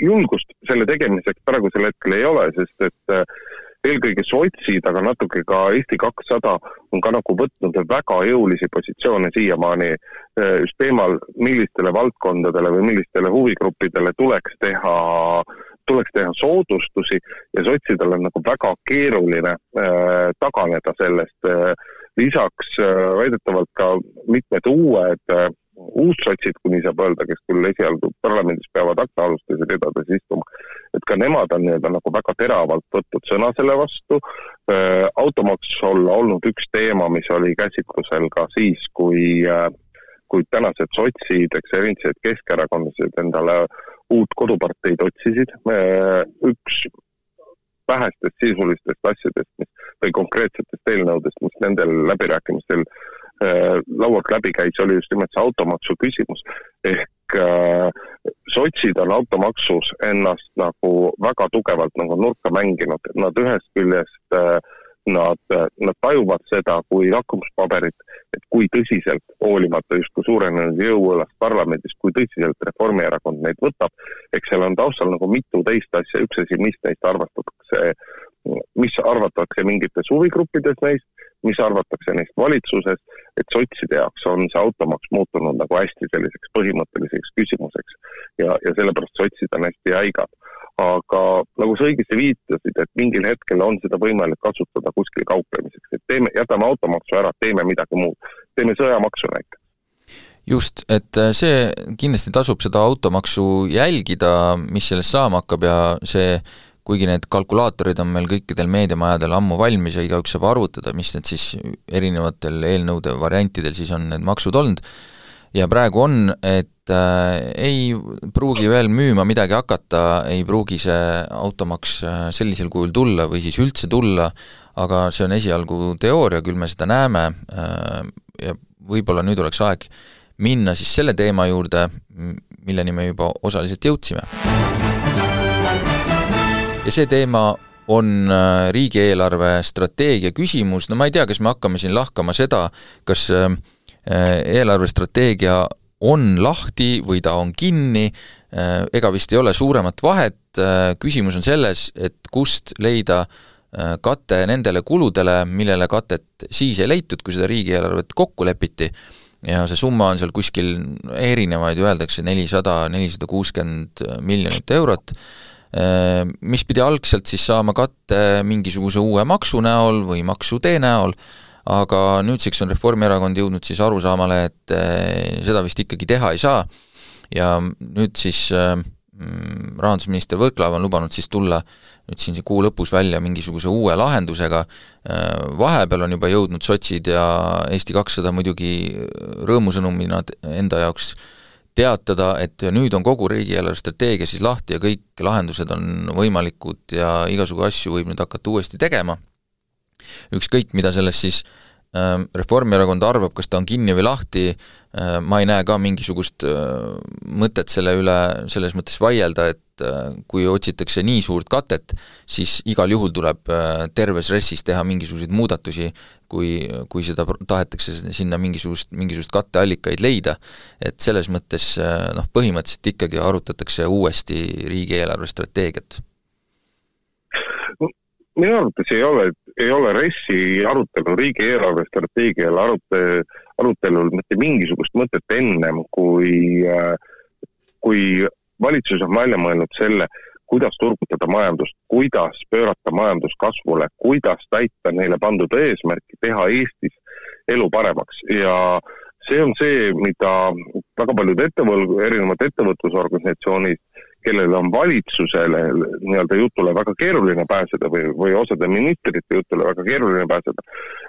julgust selle tegemiseks praegusel hetkel ei ole, sest et äh, eelkõige sotsid, aga natuke ka Eesti kakssada on ka nagu võtnud väga jõulisi positsioone siiamaani äh, just teemal, millistele valdkondadele või millistele huvigruppidele tuleks teha, tuleks teha soodustusi ja sotsidel on nagu väga keeruline äh, taganeda sellest äh,. lisaks äh, väidetavalt ka mitmed uued äh, uussotsid, kui nii saab öelda, kes küll esialgu parlamendis peavad aknaalustes ridades istuma, et ka nemad on nii-öelda nagu väga teravalt võtnud sõna selle vastu. Äh, automaks olla olnud üks teema, mis oli käsitlusel ka siis, kui, äh, kui tänased sotsid, eks erinevad keskerakondlased endale uut koduparteid otsisid. Äh, üks vähestest sisulistest asjadest, mis või konkreetsetest eelnõudest, mis nendel läbirääkimistel Äh, laualt läbi käis, oli just nimelt see automaksu küsimus. ehk äh, sotsid on automaksus ennast nagu väga tugevalt nagu nurka mänginud, nad ühest küljest äh, nad, nad tajuvad seda kui lakmuspaberit, et kui tõsiselt, hoolimata justkui suurenenud jõuõlast parlamendis, kui tõsiselt Reformierakond neid võtab, eks seal on taustal nagu mitu teist asja, üks asi, mis neist arvatakse, mis arvatakse mingites huvigruppides neist, mis arvatakse neist valitsuses, et sotside jaoks on see automaks muutunud nagu hästi selliseks põhimõtteliseks küsimuseks ja, ja sellepärast sotsid on hästi jäigad. Aga nagu sa õigesti viitasid, et mingil hetkel on seda võimalik kasutada kuskil kauplemiseks, et teeme, jätame automaksu ära, teeme midagi muud, teeme sõjamaksu näiteks. Just, et äh, see, kindlasti tasub seda automaksu jälgida, mis sellest saama hakkab ja see kuigi need kalkulaatorid on meil kõikidel meediamajadel ammu valmis ja igaüks saab arvutada, mis need siis erinevatel eelnõude variantidel siis on need maksud olnud, ja praegu on, et äh, ei pruugi veel müüma midagi hakata, ei pruugi see automaks äh, sellisel kujul tulla või siis üldse tulla, aga see on esialgu teooria, küll me seda näeme äh, ja võib-olla nüüd oleks aeg minna siis selle teema juurde, milleni me juba osaliselt jõudsime. Ja see teema on äh, riigieelarve strateegia küsimus, no ma ei tea, kas me hakkame siin lahkama seda, kas äh, eelarvestrateegia on lahti või ta on kinni, ega vist ei ole suuremat vahet, küsimus on selles, et kust leida kate nendele kuludele, millele katet siis ei leitud, kui seda riigieelarvet kokku lepiti, ja see summa on seal kuskil erinevaid, öeldakse nelisada, nelisada kuuskümmend miljonit eurot, Äh, mis pidi algselt siis saama katte mingisuguse uue maksu näol või maksutee näol, aga nüüdseks on Reformierakond jõudnud siis arusaamale, et äh, seda vist ikkagi teha ei saa. Ja nüüd siis äh, mm, rahandusminister Võrklaev on lubanud siis tulla nüüd siin kuu lõpus välja mingisuguse uue lahendusega, vahepeal on juba jõudnud sotsid ja Eesti kakssada muidugi rõõmusõnumina enda jaoks teatada, et nüüd on kogu riigieelarve strateegia siis lahti ja kõik lahendused on võimalikud ja igasugu asju võib nüüd hakata uuesti tegema, ükskõik, mida sellest siis ähm, Reformierakond arvab, kas ta on kinni või lahti, äh, ma ei näe ka mingisugust äh, mõtet selle üle selles mõttes vaielda, et kui otsitakse nii suurt katet, siis igal juhul tuleb terves RES-is teha mingisuguseid muudatusi, kui, kui seda tahetakse sinna mingisugust, mingisugust katteallikaid leida. et selles mõttes noh, põhimõtteliselt ikkagi arutatakse uuesti riigi eelarvestrateegiat minu arvates ei ole, ei ole RES-i arutelu, riigi eelarvestrateegial arute, arutelul mitte mingisugust mõtet ennem, kui, kui valitsus on välja mõelnud selle, kuidas turgutada majandust, kuidas pöörata majandus kasvule, kuidas täita neile pandud eesmärki, teha Eestis elu paremaks. Ja see on see, mida väga paljud ettevõl-, erinevad ettevõtlusorganisatsioonid kellel on valitsusele nii-öelda jutule väga keeruline pääseda või, või osade ministrite jutule väga keeruline pääseda,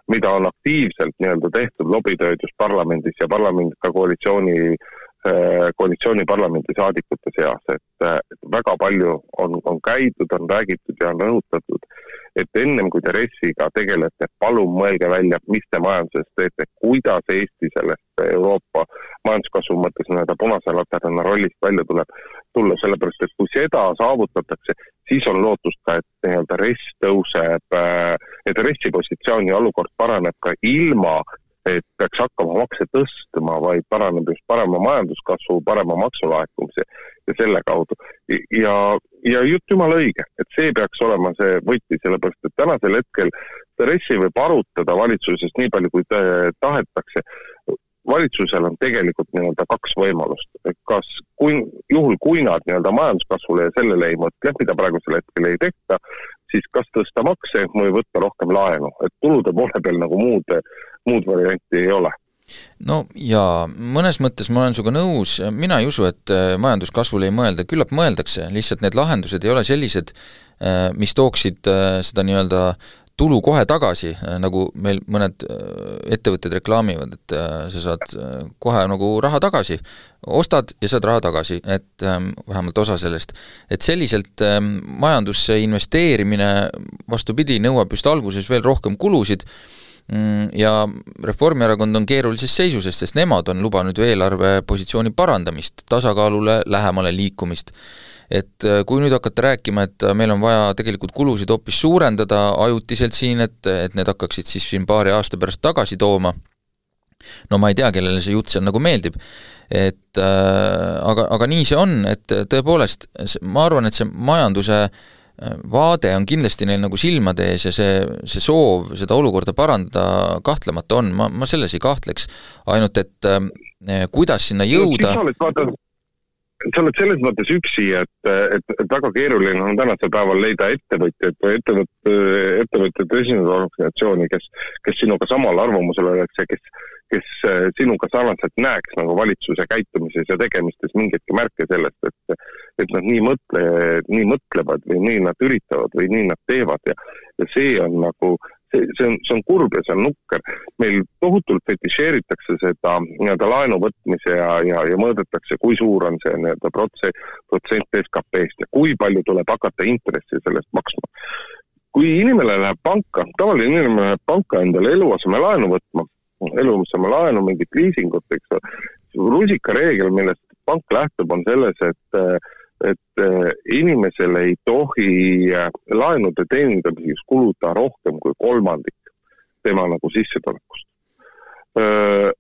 mida on aktiivselt nii-öelda tehtud lobitööd just parlamendis ja parlamendis ka koalitsiooni Äh, koalitsiooni parlamendisaadikute seas, et, et väga palju on, on käidud, on räägitud ja on rõhutatud, et ennem kui te RES-iga tegelete, palun mõelge välja, mis te majanduses teete, kuidas Eesti sellest Euroopa majanduskasvu mõttes nii-öelda punase laterna rollist välja tuleb, tulla, sellepärast et kui seda saavutatakse, siis on lootust ka, et nii-öelda RES tõuseb, äh, et RES-i positsioon ja olukord paraneb ka ilma et peaks hakkama makse tõstma, vaid paraneb just parema majanduskasvu, parema maksulaekumise ja selle kaudu. ja, ja jutt jumala õige, et see peaks olema see võti, sellepärast et tänasel hetkel RES-i võib arutada valitsuses nii palju, kui tahetakse. Valitsusel on tegelikult nii-öelda kaks võimalust, kas kui, juhul kui nad nii-öelda majanduskasvule ja sellele ei mõtle, mida praegusel hetkel ei tehta, siis kas tõsta makse või võtta rohkem laenu, et tulude poole peal nagu muud, muud varianti ei ole. No jaa, mõnes mõttes ma olen sinuga nõus, mina ei usu, et äh, majanduskasvule ei mõelda, küllap mõeldakse, lihtsalt need lahendused ei ole sellised, äh, mis tooksid äh, seda nii-öelda tulu kohe tagasi, nagu meil mõned ettevõtted reklaamivad, et sa saad kohe nagu raha tagasi, ostad ja saad raha tagasi, et ähm, vähemalt osa sellest. et selliselt ähm, majandusse investeerimine vastupidi, nõuab just alguses veel rohkem kulusid mm, ja Reformierakond on keerulises seisus, sest nemad on lubanud ju eelarvepositsiooni parandamist, tasakaalule lähemale liikumist et äh, kui nüüd hakata rääkima, et äh, meil on vaja tegelikult kulusid hoopis suurendada ajutiselt siin, et, et need hakkaksid siis siin paari aasta pärast tagasi tooma, no ma ei tea, kellele see jutt seal nagu meeldib, et äh, aga, aga nii see on, et tõepoolest, ma arvan, et see majanduse vaade on kindlasti neil nagu silmade ees ja see, see soov seda olukorda parandada kahtlemata on, ma, ma selles ei kahtleks, ainult et äh, kuidas sinna jõuda no, sa oled selles mõttes üksi, et, et, et väga keeruline on tänasel päeval leida ettevõtjaid või ettevõtte, ettevõtjate esindusorganisatsiooni, kes, kes sinuga samal arvamusel oleks ja kes, kes sinuga sarnaselt näeks nagu valitsuse käitumises ja tegemistes mingeidki märke sellest, et, et nad nii mõtle, nii mõtlevad või nii nad üritavad või nii nad teevad ja, ja see on nagu see, see on, see on kurb ja see on nukker. meil tohutult fetišeeritakse seda nii-öelda laenu võtmise ja, ja, ja mõõdetakse, kui suur on see nii-öelda protsent, protsent SKP-st ja kui palju tuleb hakata intressi sellest maksma. kui inimene läheb panka, tavaline inimene läheb panka endale eluasemelaenu võtma, eluasemelaenu, mingit liisingut, eks ole, rusikareegel, millest pank lähtub, on selles, et et äh, inimesele ei tohi äh, laenude teenindamiseks kuluda rohkem kui kolmandik tema nagu sissetulekust. Äh,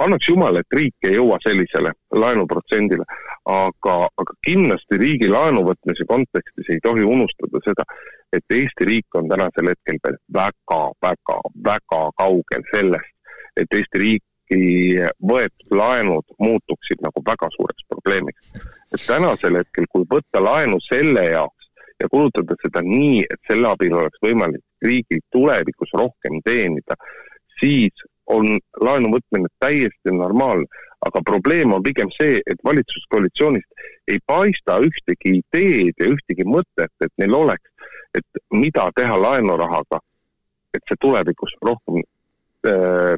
annaks jumal, et riik ei jõua sellisele laenuprotsendile, aga, aga kindlasti riigi laenu võtmise kontekstis ei tohi unustada seda, et Eesti riik on tänasel hetkel veel väga, väga, väga kaugel sellest, et Eesti riik riiki võetud laenud muutuksid nagu väga suureks probleemiks. et tänasel hetkel, kui võtta laenu selle jaoks ja kulutada seda nii, et selle abil oleks võimalik riigil tulevikus rohkem teenida, siis on laenu võtmine täiesti normaalne. aga probleem on pigem see, et valitsuskoalitsioonist ei paista ühtegi ideed ja ühtegi mõtet, et neil oleks, et mida teha laenurahaga, et see tulevikus rohkem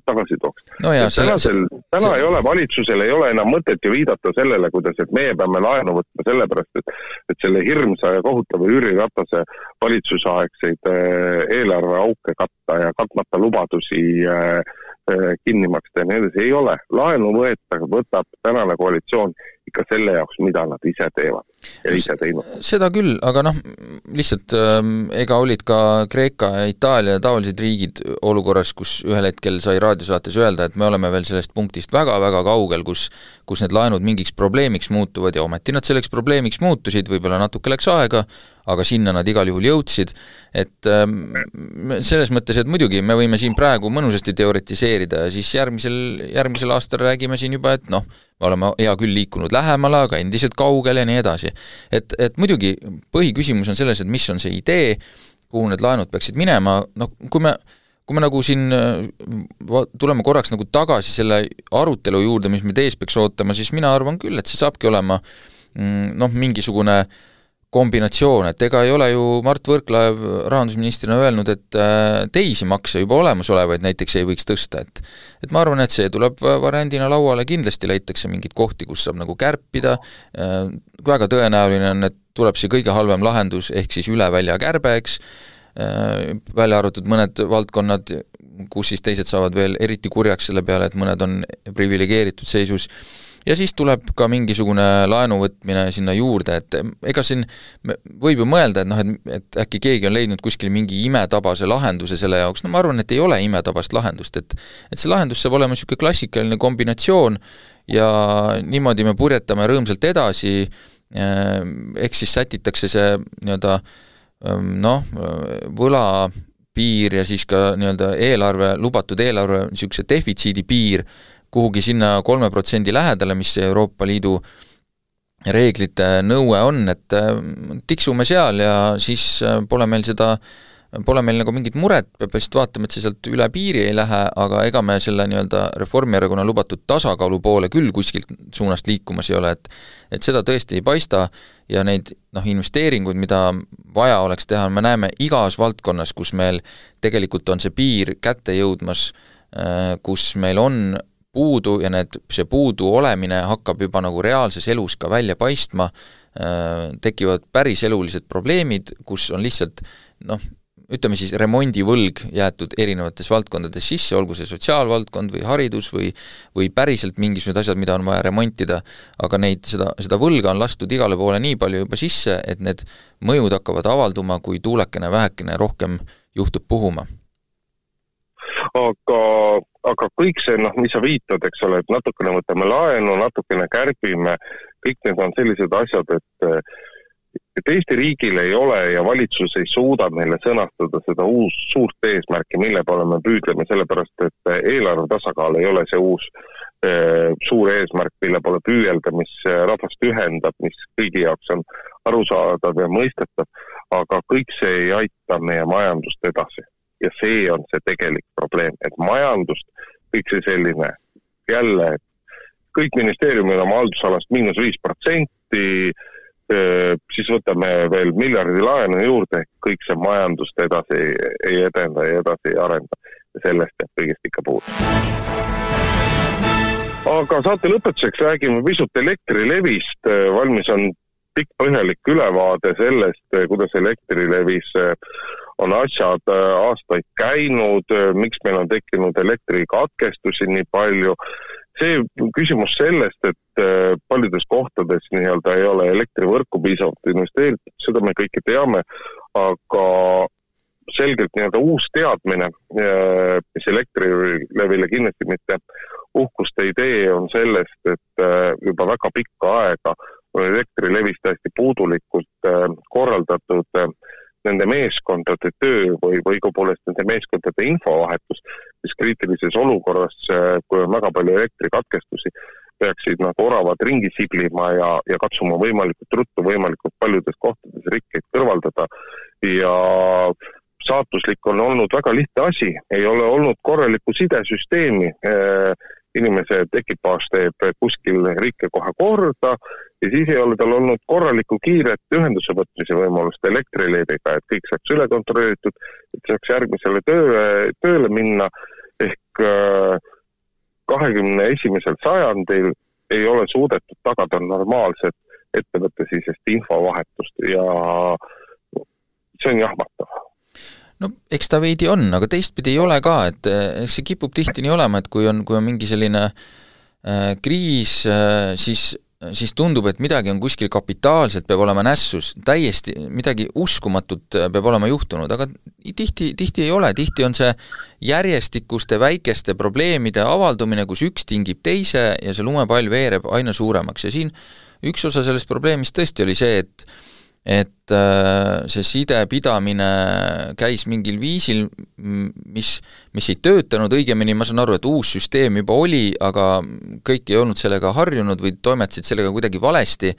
tagasi tooks no. tänasel, täna see... ei ole, valitsusel ei ole enam mõtet ju viidata sellele, kuidas, et meie peame laenu võtma sellepärast, et et selle hirmsa ja kohutava Jüri Ratase valitsusaegseid äh, eelarveauke katta ja katmata lubadusi äh, äh, kinni maksta ja nii edasi, ei ole. laenu võeta, võtab tänane koalitsioon ikka selle jaoks, mida nad ise teevad ja ise teinud. seda küll, aga noh, lihtsalt äh, ega olid ka Kreeka ja Itaalia taolised riigid olukorras, kus ühel hetkel sai raadiosaates öelda, et me oleme veel sellest punktist väga-väga kaugel, kus kus need laenud mingiks probleemiks muutuvad ja ometi nad selleks probleemiks muutusid, võib-olla natuke läks aega, aga sinna nad igal juhul jõudsid, et ähm, selles mõttes, et muidugi me võime siin praegu mõnusasti teoritiseerida ja siis järgmisel, järgmisel aastal räägime siin juba, et noh, me oleme hea küll liikunud lähemale, aga endiselt kaugel ja nii edasi. et, et muidugi põhiküsimus on selles, et mis on see idee, kuhu need laenud peaksid minema, no kui me kui me nagu siin tuleme korraks nagu tagasi selle arutelu juurde, mis meid ees peaks ootama, siis mina arvan küll, et see saabki olema mm, noh, mingisugune äh, kombinatsioon, et ega ei ole ju Mart Võrklaev rahandusministrina öelnud, et äh, teisi makse juba olemasolevaid näiteks ei võiks tõsta, et et ma arvan, et see tuleb variandina lauale, kindlasti leitakse mingeid kohti, kus saab nagu kärpida, äh, väga tõenäoline on, et tuleb see kõige halvem lahendus, ehk siis üle välja kärbe, eks, äh, välja arvatud mõned valdkonnad, kus siis teised saavad veel eriti kurjaks selle peale, et mõned on priviligeeritud seisus, ja siis tuleb ka mingisugune laenu võtmine sinna juurde, et ega siin võib ju mõelda, et noh, et, et äkki keegi on leidnud kuskil mingi imetabase lahenduse selle jaoks, no ma arvan, et ei ole imetabast lahendust, et et see lahendus saab olema niisugune klassikaline kombinatsioon ja niimoodi me purjetame rõõmsalt edasi, eh, ehk siis sätitakse see nii-öelda ehm, noh, võla piir ja siis ka nii-öelda eelarve, lubatud eelarve niisuguse defitsiidi piir, kuhugi sinna kolme protsendi lähedale, mis Euroopa Liidu reeglite nõue on, et äh, tiksume seal ja siis äh, pole meil seda, pole meil nagu mingit muret, peab lihtsalt vaatama, et see sealt üle piiri ei lähe, aga ega me selle nii-öelda Reformierakonna lubatud tasakaalu poole küll kuskilt suunast liikumas ei ole, et et seda tõesti ei paista ja neid noh, investeeringuid, mida vaja oleks teha, me näeme igas valdkonnas, kus meil tegelikult on see piir kätte jõudmas, äh, kus meil on puudu ja need, see puudu olemine hakkab juba nagu reaalses elus ka välja paistma, äh, tekivad päris elulised probleemid, kus on lihtsalt noh, ütleme siis remondivõlg jäetud erinevates valdkondades sisse, olgu see sotsiaalvaldkond või haridus või või päriselt mingisugused asjad, mida on vaja remontida, aga neid, seda, seda võlga on lastud igale poole nii palju juba sisse, et need mõjud hakkavad avalduma, kui tuulekene vähekene rohkem juhtub puhuma. Aga, aga kõik see, noh, mis sa viitad, eks ole, et natukene võtame laenu, natukene kärbime, kõik need on sellised asjad, et et Eesti riigil ei ole ja valitsus ei suuda meile sõnastada seda uus suurt eesmärki, mille poole me püüdleme, sellepärast et eelarve tasakaal ei ole see uus eh, suur eesmärk, mille poole püüelda, mis rahvast ühendab, mis kõigi jaoks on arusaadav ja mõistetav, aga kõik see ei aita meie majandust edasi. Ja see on see tegelik probleem, et majandust, kõik see selline jälle, kõik ministeeriumid oma haldusalast miinus viis protsenti, siis võtame veel miljardi laenu juurde, kõik see majandust edasi ei edenda ja edasi ei arenda. sellest jääb kõigest ikka puudu. aga saate lõpetuseks räägime pisut Elektrilevist, valmis on pikk põhjalik ülevaade sellest, kuidas Elektrilevis on asjad aastaid käinud, miks meil on tekkinud elektrikatkestusi nii palju. See küsimus sellest, et äh, paljudes kohtades nii-öelda ei ole elektrivõrku piisavalt investeeritud, seda me kõike teame, aga selgelt nii-öelda uus teadmine, mis Elektrilevile kindlasti mitte uhkust ei tee, on sellest, et juba väga pikka aega on Elektrilevis täiesti puudulikult korraldatud äh, nende meeskondade töö või, või õigupoolest nende meeskondade infovahetus, mis kriitilises olukorras, äh, kui on väga palju elektrikatkestusi, peaksid nagu oravad ringi siblima ja, ja katsuma võimalikult ruttu võimalikult paljudes kohtades rikkeid kõrvaldada. Ja saatuslik on olnud väga lihtne asi, ei ole olnud korralikku sidesüsteemi äh, inimese ekipaaž teeb kuskil rikke kohe korda ja siis ei ole tal olnud korralikku kiiret ühenduse võtmise võimalust Elektrileviga, et kõik saaks üle kontrollitud, et saaks järgmisele tööle, tööle minna. ehk kahekümne esimesel sajandil ei ole suudetud tagada normaalset ettevõttesisest infovahetust ja see on jahmatav no eks ta veidi on, aga teistpidi ei ole ka, et see kipub tihti nii olema, et kui on, kui on mingi selline äh, kriis äh,, siis siis tundub, et midagi on kuskil kapitaalselt, peab olema nässus, täiesti midagi uskumatut äh, peab olema juhtunud, aga tihti, tihti ei ole, tihti on see järjestikuste väikeste probleemide avaldumine, kus üks tingib teise ja see lumepall veereb aina suuremaks ja siin üks osa sellest probleemist tõesti oli see, et et äh, see sidepidamine käis mingil viisil, mis, mis ei töötanud, õigemini ma saan aru, et uus süsteem juba oli, aga kõik ei olnud sellega harjunud või toimetasid sellega kuidagi valesti,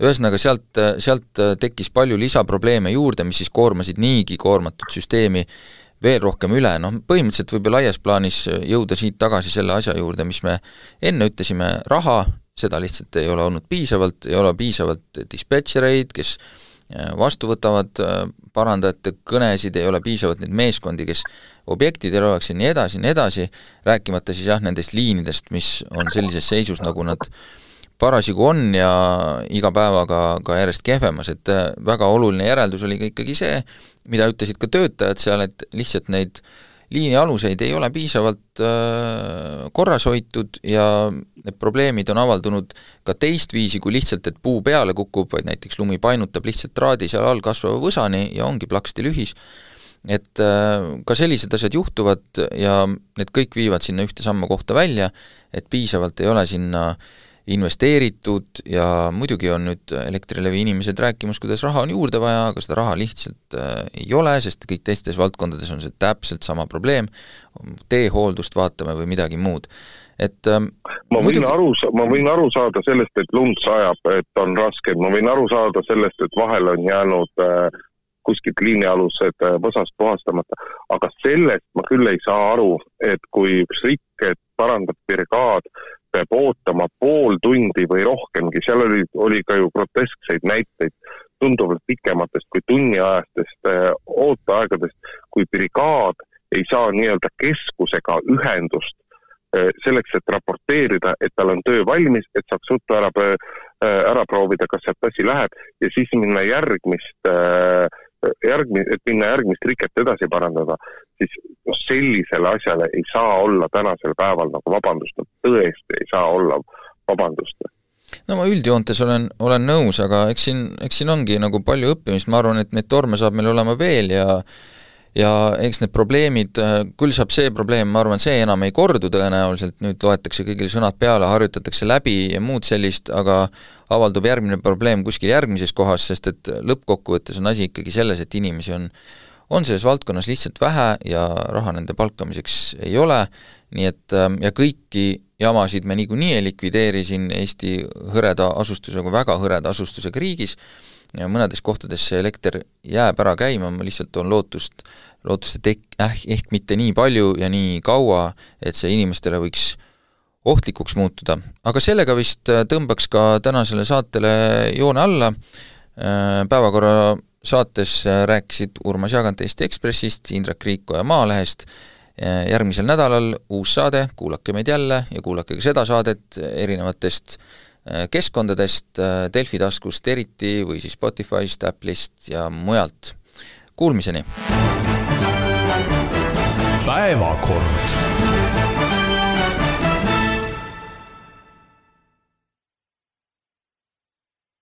ühesõnaga sealt, sealt tekkis palju lisaprobleeme juurde, mis siis koormasid niigi koormatud süsteemi veel rohkem üle, noh põhimõtteliselt võib ju laias plaanis jõuda siit tagasi selle asja juurde, mis me enne ütlesime, raha, seda lihtsalt ei ole olnud piisavalt, ei ole piisavalt dispetšereid, kes vastu võtavad äh, parandajate kõnesid, ei ole piisavalt neid meeskondi, kes objektidel oleks ja nii edasi ja nii edasi, rääkimata siis jah, nendest liinidest, mis on sellises seisus, nagu nad parasjagu on ja iga päevaga ka järjest kehvemas, et äh, väga oluline järeldus oli ka ikkagi see, mida ütlesid ka töötajad seal, et lihtsalt neid äh, liinialuseid ei ole piisavalt äh, korras hoitud ja need probleemid on avaldunud ka teistviisi kui lihtsalt, et puu peale kukub, vaid näiteks lumi painutab lihtsalt traadi seal all kasvava võsani ja ongi plaksti lühis. et äh, ka sellised asjad juhtuvad ja need kõik viivad sinna ühte samma kohta välja, et piisavalt ei ole sinna äh, investeeritud ja muidugi on nüüd Elektrilevi inimesed rääkimas, kuidas raha on juurde vaja, aga seda raha lihtsalt äh, ei ole, sest kõik teistes valdkondades on see täpselt sama probleem, teehooldust vaatame või midagi muud. Et ähm, ma võin muidugi... aru, ma võin aru saada sellest, et lund sajab, et on raske, ma võin aru saada sellest, et vahel on jäänud äh, kuskilt liinialused äh, võsast puhastamata, aga sellest ma küll ei saa aru, et kui üks rikket parandab brigaad peab ootama pool tundi või rohkemgi, seal oli, oli ka ju groteskseid näiteid tunduvalt pikematest kui tunniajastest äh, ooteaegadest, kui brigaad ei saa nii-öelda keskusega ühendust äh, selleks, et raporteerida, et tal on töö valmis, et saaks ruttu ära, äh, ära proovida, kas sealt asi läheb ja siis minna järgmist äh, järgmi-, et minna järgmist riket edasi parandada, siis noh, sellisele asjale ei saa olla tänasel päeval nagu vabandust, no tõesti ei saa olla vabandust. No ma üldjoontes olen, olen nõus, aga eks siin, eks siin ongi nagu palju õppimist, ma arvan, et neid torme saab meil olema veel ja ja eks need probleemid, küll saab see probleem, ma arvan, see enam ei kordu tõenäoliselt, nüüd loetakse kõigile sõnad peale, harjutatakse läbi ja muud sellist, aga avaldub järgmine probleem kuskil järgmises kohas, sest et lõppkokkuvõttes on asi ikkagi selles, et inimesi on on selles valdkonnas lihtsalt vähe ja raha nende palkamiseks ei ole, nii et ja kõiki jamasid me niikuinii ei likvideeri siin Eesti hõreda asustusega, väga hõreda asustusega riigis, ja mõnedes kohtades see elekter jääb ära käima, ma lihtsalt toon lootust, lootust, et ehk, eh, ehk mitte nii palju ja nii kaua, et see inimestele võiks ohtlikuks muutuda. aga sellega vist äh, tõmbaks ka tänasele saatele joone alla, äh, päevakorra saates äh, rääkisid Urmas Jaagant Eesti Ekspressist, Indrek Riikoja Maalehest, järgmisel nädalal uus saade, kuulake meid jälle ja kuulake ka seda saadet erinevatest keskkondadest, Delfi taskust eriti või siis Spotify'st, Apple'ist ja mujalt. Kuulmiseni! päevakord